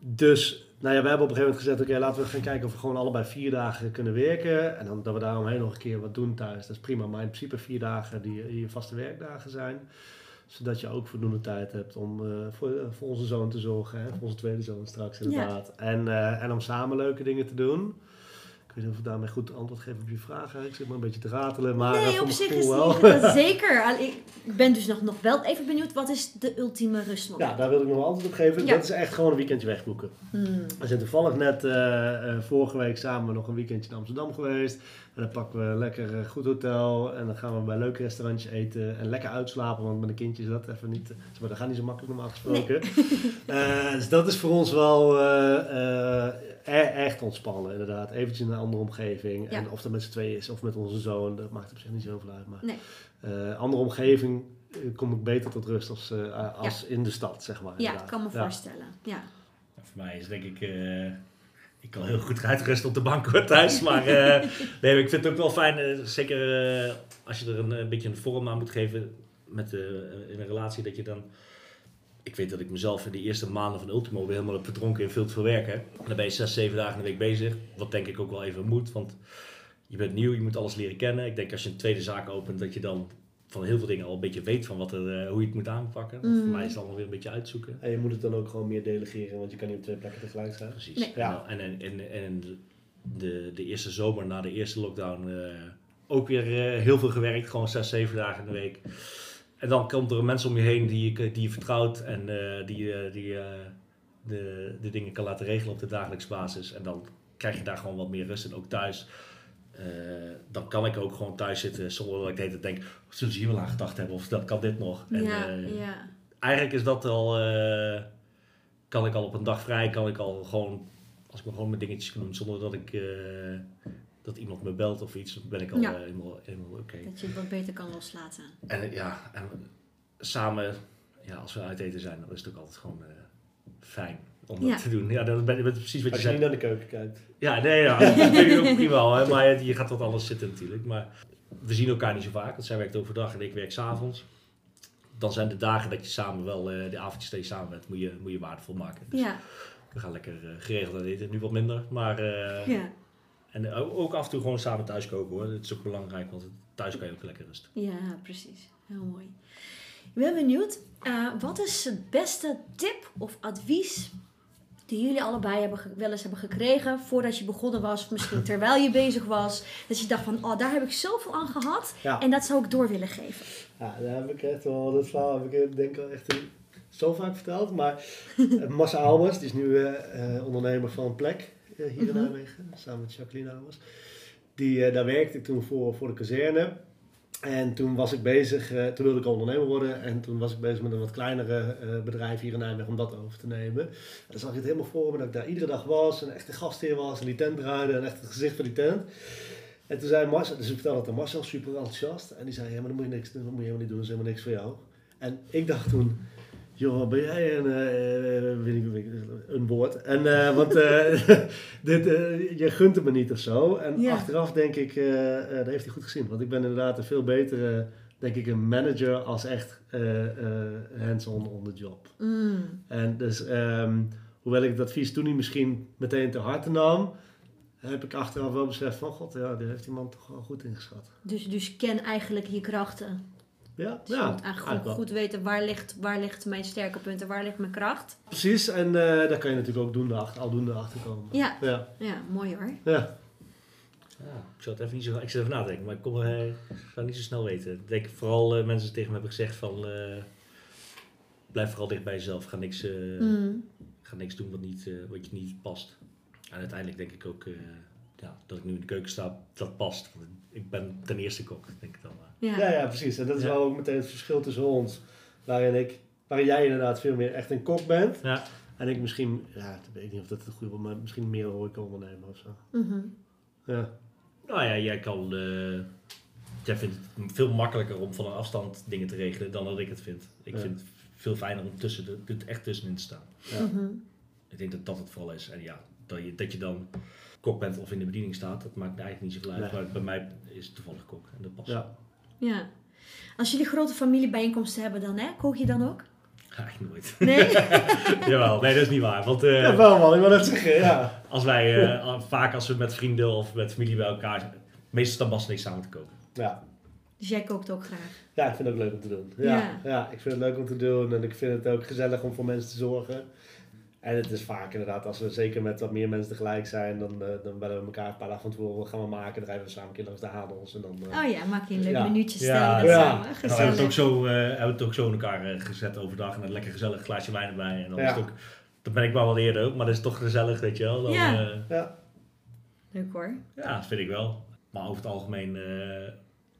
dus, nou ja, we hebben op een gegeven moment gezegd, oké, laten we gaan kijken of we gewoon allebei vier dagen kunnen werken. En dan dat we daaromheen nog een keer wat doen thuis. Dat is prima, maar in principe vier dagen die je vaste werkdagen zijn. Zodat je ook voldoende tijd hebt om eh, voor, voor onze zoon te zorgen. Hè? Voor onze tweede zoon straks inderdaad. En, eh, en om samen leuke dingen te doen. Ik weet niet of ik daarmee goed antwoord geef op je vraag. Ik zit maar een beetje te ratelen, maar eh, nee, voor op zich is wel. niet, zeker. Al- Ik ben dus nog, nog wel even benieuwd, wat is de ultieme rustmoment? Ja, daar wil ik nog wel antwoord op geven. Ja. Dat is echt gewoon een weekendje wegboeken. Hmm. We zijn toevallig net eh, eh, vorige week samen nog een weekendje in Amsterdam geweest. En dan pakken we een lekker eh, goed hotel. En dan gaan we bij een leuk restaurantje eten. En lekker uitslapen, want met een kindje is dat even niet... eh, Maar dat gaat niet zo makkelijk normaal gesproken. Eh, dus dat is voor ons wel eh, eh, echt ontspannen, inderdaad. Eventjes in een andere omgeving. Ja. En of dat met z'n tweeën is of met onze zoon, dat maakt op zich niet zoveel uit. Maar Nee. eh, andere omgeving eh, kom ik beter tot rust als, eh, als in de stad, zeg maar. Ja, inderdaad. ik kan me Ja. voorstellen. Ja. Voor mij is denk ik, eh, ik kan heel goed uitrusten op de bank hoor, thuis. Maar eh, nee, ik vind het ook wel fijn, zeker eh, als je er een, een beetje een vorm aan moet geven met, in een relatie, dat je dan... Ik weet dat ik mezelf in de eerste maanden van Ultimo weer helemaal heb verdronken in veel te veel werken. En dan ben je zes, zeven dagen in de week bezig. Wat denk ik ook wel even moet, want je bent nieuw, je moet alles leren kennen. Ik denk als je een tweede zaak opent, dat je dan van heel veel dingen al een beetje weet van wat er, eh, hoe je het moet aanpakken. Mm. Voor mij is het allemaal weer een beetje uitzoeken. En je moet het dan ook gewoon meer delegeren, want je kan niet op twee plekken tegelijk zijn. Precies. Nee. Ja. En, en, en, en de, de eerste zomer na de eerste lockdown eh, ook weer eh, heel veel gewerkt. Gewoon zes, zeven dagen in de week. En dan komt er een mens om je heen die je, die je vertrouwt en eh, die, eh, die eh, de, de dingen kan laten regelen op de dagelijkse basis. En dan krijg je daar gewoon wat meer rust in, ook thuis. Eh, dan kan ik ook gewoon thuis zitten zonder dat ik de hele tijd denk, zullen ze hier wel aan gedacht hebben of dat kan dit nog. En, ja, eh, ja. eigenlijk is dat al, eh, kan ik al op een dag vrij, kan ik al gewoon, als ik me gewoon mijn dingetjes kan doen zonder dat ik, eh, dat iemand me belt of iets, dan ben ik al Ja. eh, helemaal, helemaal oké. Dat je het wat beter kan loslaten. En ja, en samen, ja, als we uit eten zijn, dan is het ook altijd gewoon eh, fijn om dat Ja. te doen. Ja, dat ben dat precies wat je Als je niet naar de keuken kijkt. Ja, nee, ja, dat vind ik ook prima. Hè, maar je gaat wat anders zitten natuurlijk. Maar we zien elkaar niet zo vaak. Want zij werkt overdag en ik werk s'avonds. Dan zijn de dagen dat je samen wel, eh, de avondjes dat je samen bent, moet je, moet je waardevol maken. Dus Ja, we gaan lekker geregeld uit eten. Nu wat minder. Maar, eh, ja, En ook af en toe gewoon samen thuis koken hoor. Dat is ook belangrijk, want thuis kan je ook lekker rusten. ja, precies. Heel mooi. Ik ben benieuwd, eh, wat is het beste tip of advies die jullie allebei hebben wel eens hebben gekregen voordat je begonnen was, of misschien terwijl je bezig was, dat je dacht van, oh, daar heb ik zoveel aan gehad Ja. en dat zou ik door willen geven. Ja, daar heb ik echt wel, dat verhaal heb ik denk ik wel echt zo vaak verteld. Maar eh, Massa Almers, die is nu eh, eh, ondernemer van Plek eh, hier in Mhm. Nijmegen, samen met Jacqueline Almers. Die, eh, daar werkte ik toen voor, voor de kazerne. En toen was ik bezig, eh, toen wilde ik ondernemer worden. En toen was ik bezig met een wat kleinere eh, bedrijf hier in Nijmegen om dat over te nemen. En dan zag ik het helemaal voor me dat ik daar iedere dag was. En echt een gastheer was en die tent draaide en echt het gezicht van die tent. En toen zei Marcel, dus ik vertelde dat aan Marcel, super enthousiast. En die zei, ja maar dan moet je niks doen, dat moet je helemaal niet doen, dat is helemaal niks voor jou. En ik dacht toen, joh, ben jij een, eh, weet ik, weet ik, een woord. En, eh, want dit, je gunt het me niet of zo. En Ja. achteraf denk ik, dat heeft hij goed gezien. Want ik ben inderdaad een veel betere, denk ik, een manager als echt hands-on on the job. Mm. En dus, ehm, hoewel ik het advies toen niet misschien meteen te harte nam, heb ik achteraf wel beseft van, god, ja, daar heeft die man toch wel goed ingeschat. Dus, dus ken eigenlijk je krachten. Ja, Dus ja je moet eigenlijk goed weten waar ligt, waar ligt mijn sterke punten, waar ligt mijn kracht. Precies, en eh, daar kan je natuurlijk ook doende achter, aldoende achter komen. Ja, Ja, ja mooi hoor. ja. Ja, ik zou het even niet zo, ik zit even na te denken, maar ik kom, eh, ik ga het niet zo snel weten. Ik denk vooral eh, mensen tegen me hebben gezegd van, eh, blijf vooral dicht bij jezelf. Ga niks, eh, Mm. ga niks doen wat, niet, eh, wat je niet past. En uiteindelijk denk ik ook eh, ja, dat ik nu in de keuken sta, dat past. Want ik ben ten eerste kok, denk ik dan. maar. Ja. Ja, ja, precies. En dat is Ja. wel ook meteen het verschil tussen ons. Waarin, ik, waarin jij inderdaad veel meer echt een kok bent. Ja. En ik misschien, ja, ik weet niet of dat het goede wordt, maar misschien meer een horeca-ondernemer of zo. Mhm. Ja. Nou ja, jij kan. eh, jij vindt het veel makkelijker om van een afstand dingen te regelen dan dat ik het vind. Ik Ja. vind het veel fijner om tussen de, er echt tussenin te staan. Ja. Mhm. Ik denk dat dat het vooral is. En ja, dat je, dat je dan kok bent of in de bediening staat, dat maakt eigenlijk niet zoveel uit. Nee. Maar bij mij is het toevallig kok en dat past. Ja. Ja. Als jullie grote familiebijeenkomsten hebben dan, hè? Kook je dan ook? Eigenlijk nooit. Nee? Jawel, nee, dat is niet waar. Want eh, ja, wel man, ik wil net zeggen, ja. als wij, eh, vaak als we met vrienden of met familie bij elkaar zijn, meestal dan past niks samen te koken. Ja. Dus jij kookt ook graag. Ja, ik vind het ook leuk om te doen. Ja, Ja. ja. ik vind het leuk om te doen en ik vind het ook gezellig om voor mensen te zorgen. En het is vaak inderdaad, als we zeker met wat meer mensen tegelijk zijn, dan, eh, dan bellen we elkaar een paar dagen van tevoren. Wat gaan we maken? Dan rijden we samen een keer langs de Hadels. En dan, eh, Oh ja, maak je een leuk Ja. minuutje Ja, stellen dat ja. samen. Nou, hebben we het ook zo, eh, hebben we het ook zo in elkaar gezet overdag. En een lekker gezellig glaasje wijn erbij. En dan Ja. is het ook, dat ben ik wel wel eerder ook, maar dat is toch gezellig, weet je wel. Dan, Ja. eh, ja. Leuk hoor. ja, dat vind ik wel. Maar over het algemeen, eh,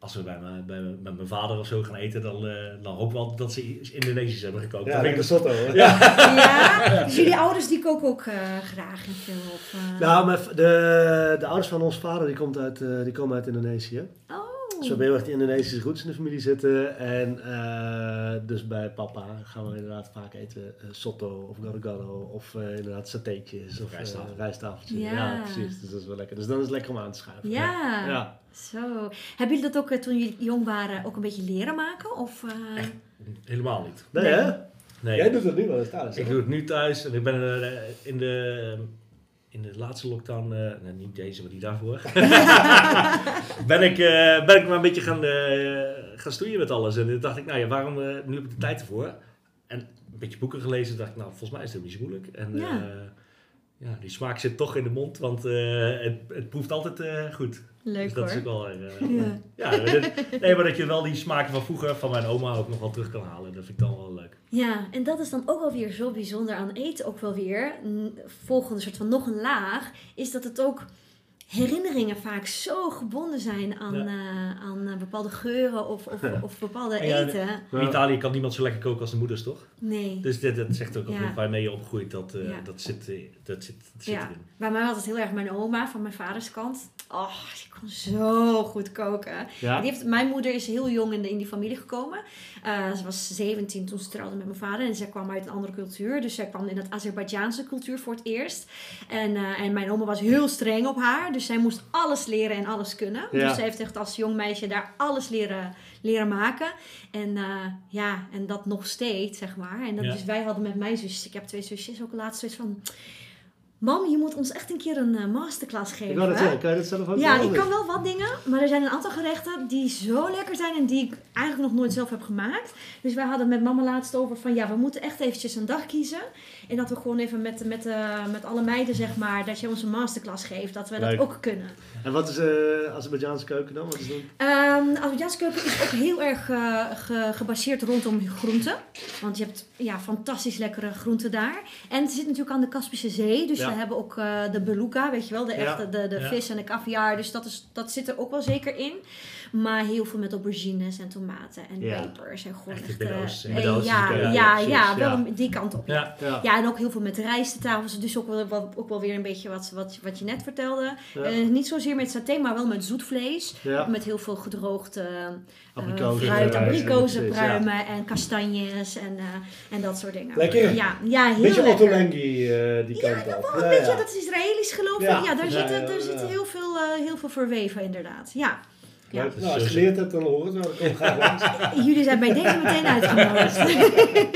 als we bij mijn, bij, mijn- met mijn vader of zo gaan eten, dan, eh, dan hoop ik wel dat ze iets Indonesisch hebben gekookt. Ja, ik- de sotto. hoor. Ja, dus jullie ouders die koken ook eh, graag veel op. eh, Nou, de, de ouders van ons vader die, komt uit, eh, die komen uit Indonesië. oh. We hebben heel erg die Indonesische roots in de familie zitten. En eh, dus bij papa gaan we inderdaad vaak eten eh, sotto of gado-gado of eh, inderdaad satéetjes of Rijsttafel. eh, rijsttafeltjes. Ja. Ja. precies. Dus dat is wel lekker. Dus dan is het lekker om aan te schuiven. Ja. Ja. Zo. Hebben jullie dat ook toen jullie jong waren ook een beetje leren maken? Of, eh, Helemaal niet. Nee, Nee. hè? Nee. Jij doet het nu wel eens thuis. Ik doe het nu thuis en ik ben in de, in de laatste lockdown, eh, nee, niet deze, maar die daarvoor, ben, ik, eh, ben ik maar een beetje gaan, eh, gaan stoeien met alles. En toen dacht ik, nou ja, waarom, nu heb ik de tijd ervoor. En een beetje boeken gelezen, dacht ik, nou, volgens mij is het niet zo moeilijk. En Ja. ja. die smaak zit toch in de mond, want het, het proeft altijd goed. leuk dus dat is hoor. ook wel... Ja. ja, dit- nee, maar dat je wel die smaken van vroeger, van mijn oma, ook nog wel terug kan halen. Dat vind ik dan wel. Ja, en dat is dan ook wel weer zo bijzonder aan eten. Ook wel weer, volgende soort van nog een laag, is dat het ook herinneringen vaak zo gebonden zijn aan, Ja. eh, aan eh, bepaalde geuren of, of, of bepaalde ja, eten. In Italië kan niemand zo lekker koken als de moeders, toch? Nee. Dus dit, dat zegt ook al waarmee je opgroeit, dat, eh, Ja. dat zit, dat zit, dat zit Ja, erin. bij mij was het heel erg mijn oma van mijn vaders kant. Oh, die kon zo goed koken. Ja. Die heeft, mijn moeder is heel jong in, de, in die familie gekomen. Eh, ze was 17 toen ze trouwde met mijn vader. En zij kwam uit een andere cultuur. Dus zij kwam in het Azerbeidzjaanse cultuur voor het eerst. En, eh, en mijn oma was heel streng op haar. Dus zij moest alles leren en alles kunnen. Ja. Dus zij heeft echt als jong meisje daar alles leren, leren maken. En eh, ja, en dat nog steeds, zeg maar. En dat, Ja. dus wij hadden met mijn zusjes, ik heb twee zusjes, ook laatst zoiets van... Mam, je moet ons echt een keer een eh, masterclass geven. Ik wou dat zeggen, kan je dat zelf ook Ja, ik kan wel wat dingen, maar er zijn een aantal gerechten die zo lekker zijn en die ik eigenlijk nog nooit zelf heb gemaakt. Dus wij hadden met mama laatst over van ja, we moeten echt eventjes een dag kiezen. En dat we gewoon even met, met, eh, met alle meiden, zeg maar, dat je ons een masterclass geeft, dat we Leuk. dat ook kunnen. En wat is eh Azerbeidzjaanse keuken dan? Wat is dat? Ehm Azerbeidzjaanse keuken is ook heel erg eh, ge- gebaseerd rondom groenten. Want je hebt ja, fantastisch lekkere groenten daar. En het zit natuurlijk aan de Kaspische Zee. Dus Ja. we hebben ook eh, de beluga, weet je wel. De, Ja. echte, de, de Ja. vis en de caviar. Dus dat, is, dat zit er ook wel zeker in. Maar heel veel met aubergines en tomaten en Ja. pepers. En gewoon Echt eh, ja, ja, ja, ja, wel ja. die kant op. Ja. Ja, Ja. Ja, en ook heel veel met rijsttafels. Dus ook wel, wat, ook wel weer een beetje wat, wat, wat je net vertelde. Ja. Eh, niet zozeer met saté, maar wel met zoet vlees. Ja. Met heel veel gedroogde eh, fruit, abrikozen, ja. pruimen en kastanjes en, en dat soort dingen. Lekker. Ja, ja heel Beetje lekker. Eh die Ja, kant op. een beetje, dat is Israëlisch geloof ik. Ja. Ja, daar Ja, zit, ja, er ja. zit heel, veel, heel veel verweven inderdaad. Ja. Ja. Nou, als je geleerd hebt, dan hoor het wel. Kom graag. Jullie zijn bij deze meteen uitgenodigd.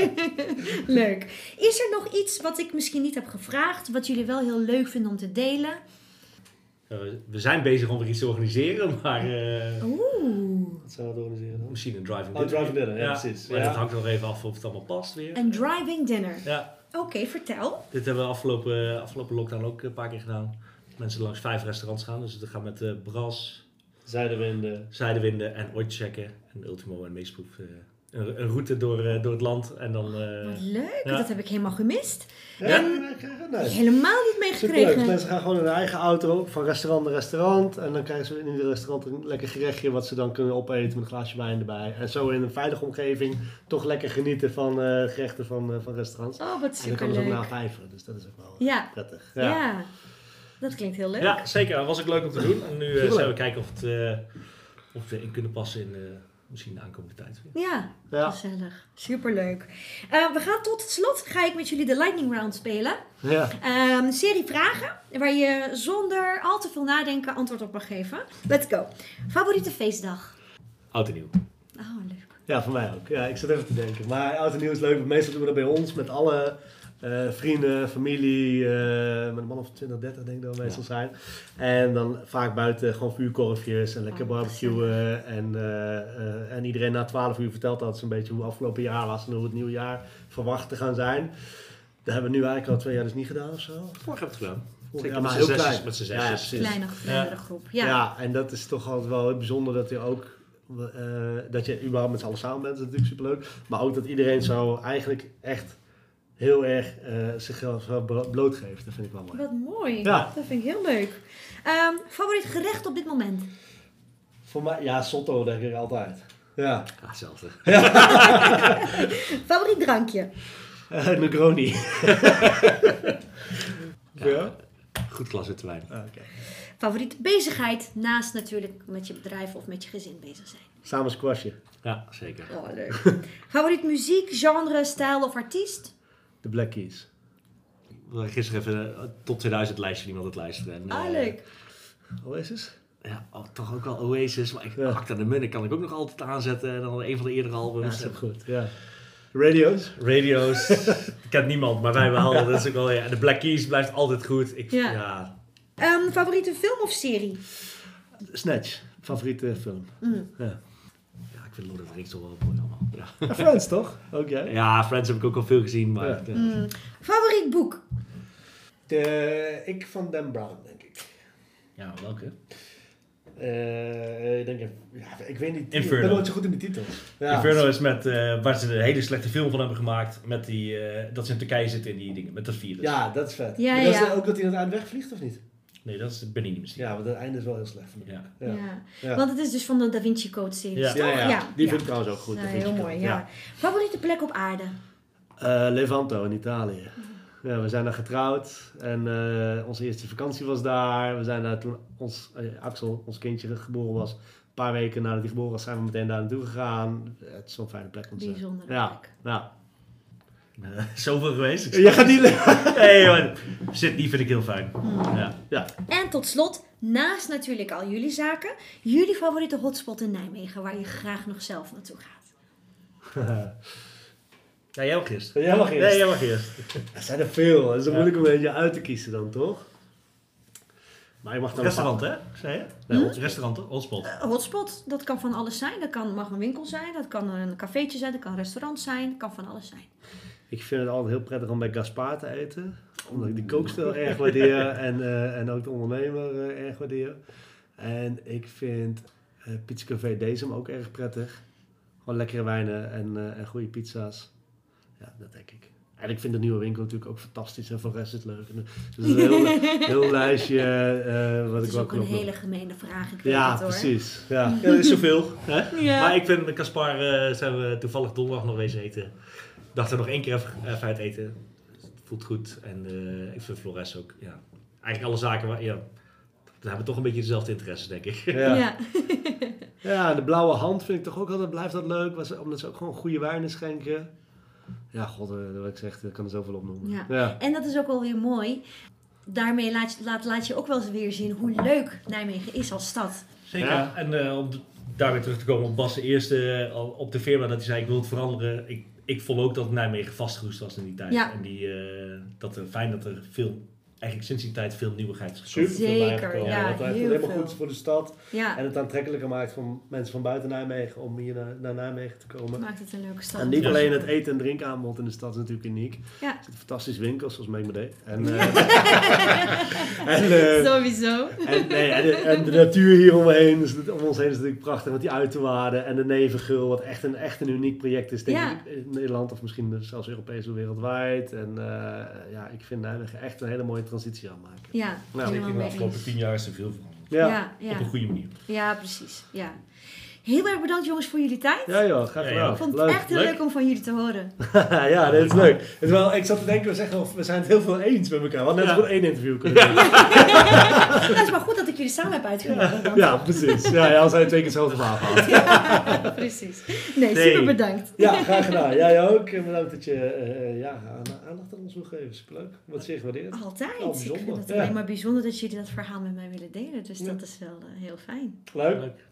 Leuk. Is er nog iets wat ik misschien niet heb gevraagd, wat jullie wel heel leuk vinden om te delen? Eh, we zijn bezig om weer iets te organiseren, maar eh, Oeh. Wat zou we organiseren dan? misschien een driving Oh, driving dinner, ja, precies. Maar Ja. dat hangt nog even af of het allemaal past weer. Een driving dinner. Ja, Oké, vertel. dit hebben we afgelopen, afgelopen lockdown ook een paar keer gedaan. Mensen langs vijf restaurants gaan, dus we gaan met eh Bras, Zijdewinden. Zijdewinden en Oitchecken en Ultimo en Meesproef. eh, een, een route door, eh, door het land en dan... eh, Wat leuk, ja. dat heb ik helemaal gemist. Ja, En- nee, nee. Helemaal niet Superleuk. Dus meegekregen. mensen gaan gewoon in hun eigen auto van restaurant naar restaurant. En dan krijgen ze in ieder restaurant een lekker gerechtje wat ze dan kunnen opeten met een glaasje wijn erbij. En zo in een veilige omgeving toch lekker genieten van eh, gerechten van, eh, van restaurants. Oh, wat En dan kan ze ook superleuk. na vijveren, dus dat is ook wel Ja, prettig. ja. Ja. Dat klinkt heel leuk. Ja, zeker. Dat was ook leuk om te doen. En nu eh, Superleuk. zijn we kijken of, het, eh, of we in kunnen passen in eh, misschien de aankomende tijd. weer. Ja, Ja. gezellig. Superleuk. Eh, we gaan tot slot, ga ik met jullie de lightning round spelen. Ja. Ehm, een serie vragen waar je zonder al te veel nadenken antwoord op mag geven. Let's go. Favoriete feestdag? Oud en nieuw. Oh, leuk. ja, voor mij ook. Ja, ik zat even te denken. Maar oud en nieuw is leuk. Meestal doen we dat bij ons met alle eh, vrienden, familie. eh, met een man of 20, 30 denk ik dat we meestal zijn. En dan vaak buiten gewoon vuurkorfjes en lekker Oh, barbecuen. En, eh, eh, en iedereen na 12 uur vertelt altijd zo'n beetje hoe het afgelopen jaar was en hoe het nieuwe jaar verwacht te gaan zijn. Dat hebben we nu eigenlijk al twee jaar dus niet gedaan of zo. Vorig heb ik het gedaan. Ja, maar met heel zesjes, klein. met z'n Ja, zesjes. precies. Kleine, kleinere groep. Ja. Ja. en dat is toch altijd wel heel bijzonder dat je ook... eh, dat je überhaupt met z'n allen samen bent, dat is natuurlijk superleuk. Maar ook dat iedereen zo eigenlijk echt heel erg eh, zichzelf blootgeeft. Dat vind ik wel mooi. Wat mooi. Ja. Dat vind ik heel leuk. Ehm, favoriet gerecht op dit moment? Voor mij, ja, Sotto denk ik altijd. Ja. Ja, hetzelfde. Favoriet drankje? Uh, Negroni. ja? Goed glas witte wijn. Ah, Oké. Favoriete bezigheid naast natuurlijk met je bedrijf of met je gezin bezig zijn? Samen squashen. Ja, zeker. Oh, leuk. Favoriet muziek, genre, stijl of artiest? De Black Keys. Gisteren even een tot 2000 lijstje van iemand het luisteren. En, Ah, eh, leuk. Oasis? Ja, oh, toch ook wel Oasis. Maar ik, Ja. Acta de Munnik kan ik ook nog altijd aanzetten. En dan een van de eerdere Ja, albums. dat is goed. Ja. Radio's? Radio's. kent niemand, maar wij wel. Dat is ook wel, ja. En de Black Keys blijft altijd goed. Ik, Ja. ja. Ehm, favoriete film of serie? Snatch. Favoriete film. Mm. Ja. Ik vind Lord of the Rings toch wel mooi allemaal. Ja. Friends toch? Ook jij? ja, Friends heb ik ook al veel gezien. Maar Ja. ja. Mm. Favoriet boek? De, ik van Dan Brown, denk ik. Ja, welke? Eh, ik denk, ja, ik weet niet. Ik Inferno. ben nooit zo goed in de titels. Ja. Inferno is met, eh, waar ze een hele slechte film van hebben gemaakt. Met die, eh, dat ze in Turkije zitten in die dingen, met dat virus. Ja, dat is vet. Ja, Maar dat is ook dat hij aan het eind wegvliegt, of niet? Nee, dat is Benini misschien. Ja, want het einde is wel heel slecht. van. Ja. Ja. Ja. Ja. Want het is dus van de Da Vinci Code series, Ja. Ja, ja. Die vind ik trouwens ook goed. Ja, dat vind heel ik mooi, ja. Favoriete plek op aarde? Eh, Levanto in Italië. Ja, we zijn daar getrouwd en eh, onze eerste vakantie was daar. We zijn daar toen ons, eh, Axel, ons kindje, geboren was. Een paar weken nadat hij geboren was, zijn we meteen daar naartoe gegaan. Het is zo'n fijne plek om te zijn. Bijzondere Ja, plek. ja. Eh, Zoveel geweest. Ik Je gaat niet... Nee, maar Sydney vind ik heel fijn. Ja. ja. En tot slot, naast natuurlijk al jullie zaken, jullie favoriete hotspot in Nijmegen, waar je graag nog zelf naartoe gaat. ja, jij mag eerst. Jij mag eerst. Nee, jij mag eerst. Er zijn er veel. Het is Ja. moeilijk om een beetje uit te kiezen dan, toch? Maar je mag dan... Restaurant, hè? Zei je? Nee, Hm? Restaurant, hotspot. Eh, hotspot, dat kan van alles zijn. Dat kan, mag een winkel zijn, dat kan een cafeetje zijn, dat kan een restaurant zijn, dat kan van alles zijn. Ik vind het altijd heel prettig om bij Gaspar te eten. Omdat ik die kookstijl erg waardeer en, eh, en ook de ondernemer eh, erg waardeer. En ik vind eh Pizza Café Dezem ook erg prettig. Gewoon lekkere wijnen en, eh, en goede pizza's. Ja, dat denk ik. En ik vind de nieuwe winkel natuurlijk ook fantastisch en voor de rest is het leuk. Dus een heel, heel lijstje eh, wat Dat ik is wel ook een kan opnoemen. hele gemene vraag, ik Ja, het hoor. precies. Ja. Ja, dat is zoveel. Hè? Ja. Maar ik vind Caspar, eh zijn we toevallig donderdag nog wezen eten. Dacht er nog één keer even, even uit eten. Het voelt goed. En eh, ik vind Flores ook, ja. Eigenlijk alle zaken, waar, ja. We hebben toch een beetje dezelfde interesses, denk ik. Ja. Ja. Ja, de blauwe hand vind ik toch ook altijd, blijft dat leuk. Was, omdat ze ook gewoon goede wijnen schenken. Ja, god, eh, wat ik zeg, ik kan er zoveel opnoemen. Ja. ja. En dat is ook wel weer mooi. Daarmee laat je, laat, laat je ook wel eens weer zien hoe leuk Nijmegen is als stad. Zeker. Ja. En eh, om daar weer terug te komen op Bas de eerste, op de firma, dat hij zei ik wil het veranderen. Ik, ik vond ook dat Nijmegen vastgeroest was in die tijd. Ja. En die, eh, dat er fijn dat er veel, eigenlijk sinds die tijd veel nieuwigheid. Super veel Zeker, ja, Wat het heel helemaal veel. goed voor de stad. Ja, En het aantrekkelijker maakt voor mensen van buiten Nijmegen om hier naar, naar Nijmegen te komen. maakt het een leuke stad. En niet Ja. alleen het eten- en drinkaanbod in de stad is natuurlijk uniek. Ja. Er zitten fantastische winkels, zoals Make Me Day. En, eh, en, eh, Sowieso. En, nee, en, de, en de natuur hier omheen, is, om ons heen is natuurlijk prachtig. Met die uiterwaarden en de Nevengul, wat echt een, echt een uniek project is, denk Ja. ik, in Nederland of misschien zelfs Europees of wereldwijd. En eh, ja, ik vind Nijmegen echt een hele mooie transitie aan maken. Ja, Nou, helemaal in de afgelopen tien jaar is er veel veranderd. Ja, Ja, ja. Op een goede manier. ja, precies. Ja. Heel erg bedankt jongens voor jullie tijd. ja joh, graag gedaan. ja. Ik vond het Leuk. echt heel Leuk. leuk om van jullie te horen. ja, dit is leuk. Het is wel, ik zat te denken, we, zeggen, we zijn het heel veel eens met elkaar. We hadden net goed één interview kunnen doen. Dat is maar goed dat ik jullie samen heb uitgenodigd. Ja, precies. Ja, ja, als hij twee keer hetzelfde verhaal. Precies. Nee, Nee. super bedankt. Ja, graag gedaan. Jij ook. En bedankt dat je eh, ja, aandacht aan ons wil geven. Superleuk. Wat zeer gewaardeerd. Altijd. Oh, ik bijzonder. vind het Ja. alleen maar bijzonder dat jullie dat verhaal met mij willen delen. Dus Ja. dat is wel eh, heel fijn. Leuk. Leuk.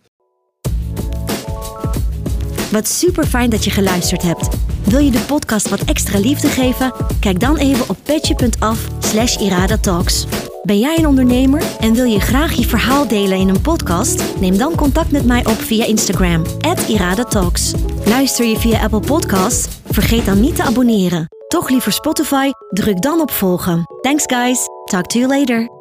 Wat super fijn dat je geluisterd hebt. Wil je de podcast wat extra liefde geven? Kijk dan even op petje.af slash iradatalks. Ben jij een ondernemer en wil je graag je verhaal delen in een podcast? Neem dan contact met mij op via Instagram, iradatalks. Luister je via Apple Podcasts? Vergeet dan niet te abonneren. Toch liever Spotify? Druk dan op volgen. Thanks guys. Talk to you later.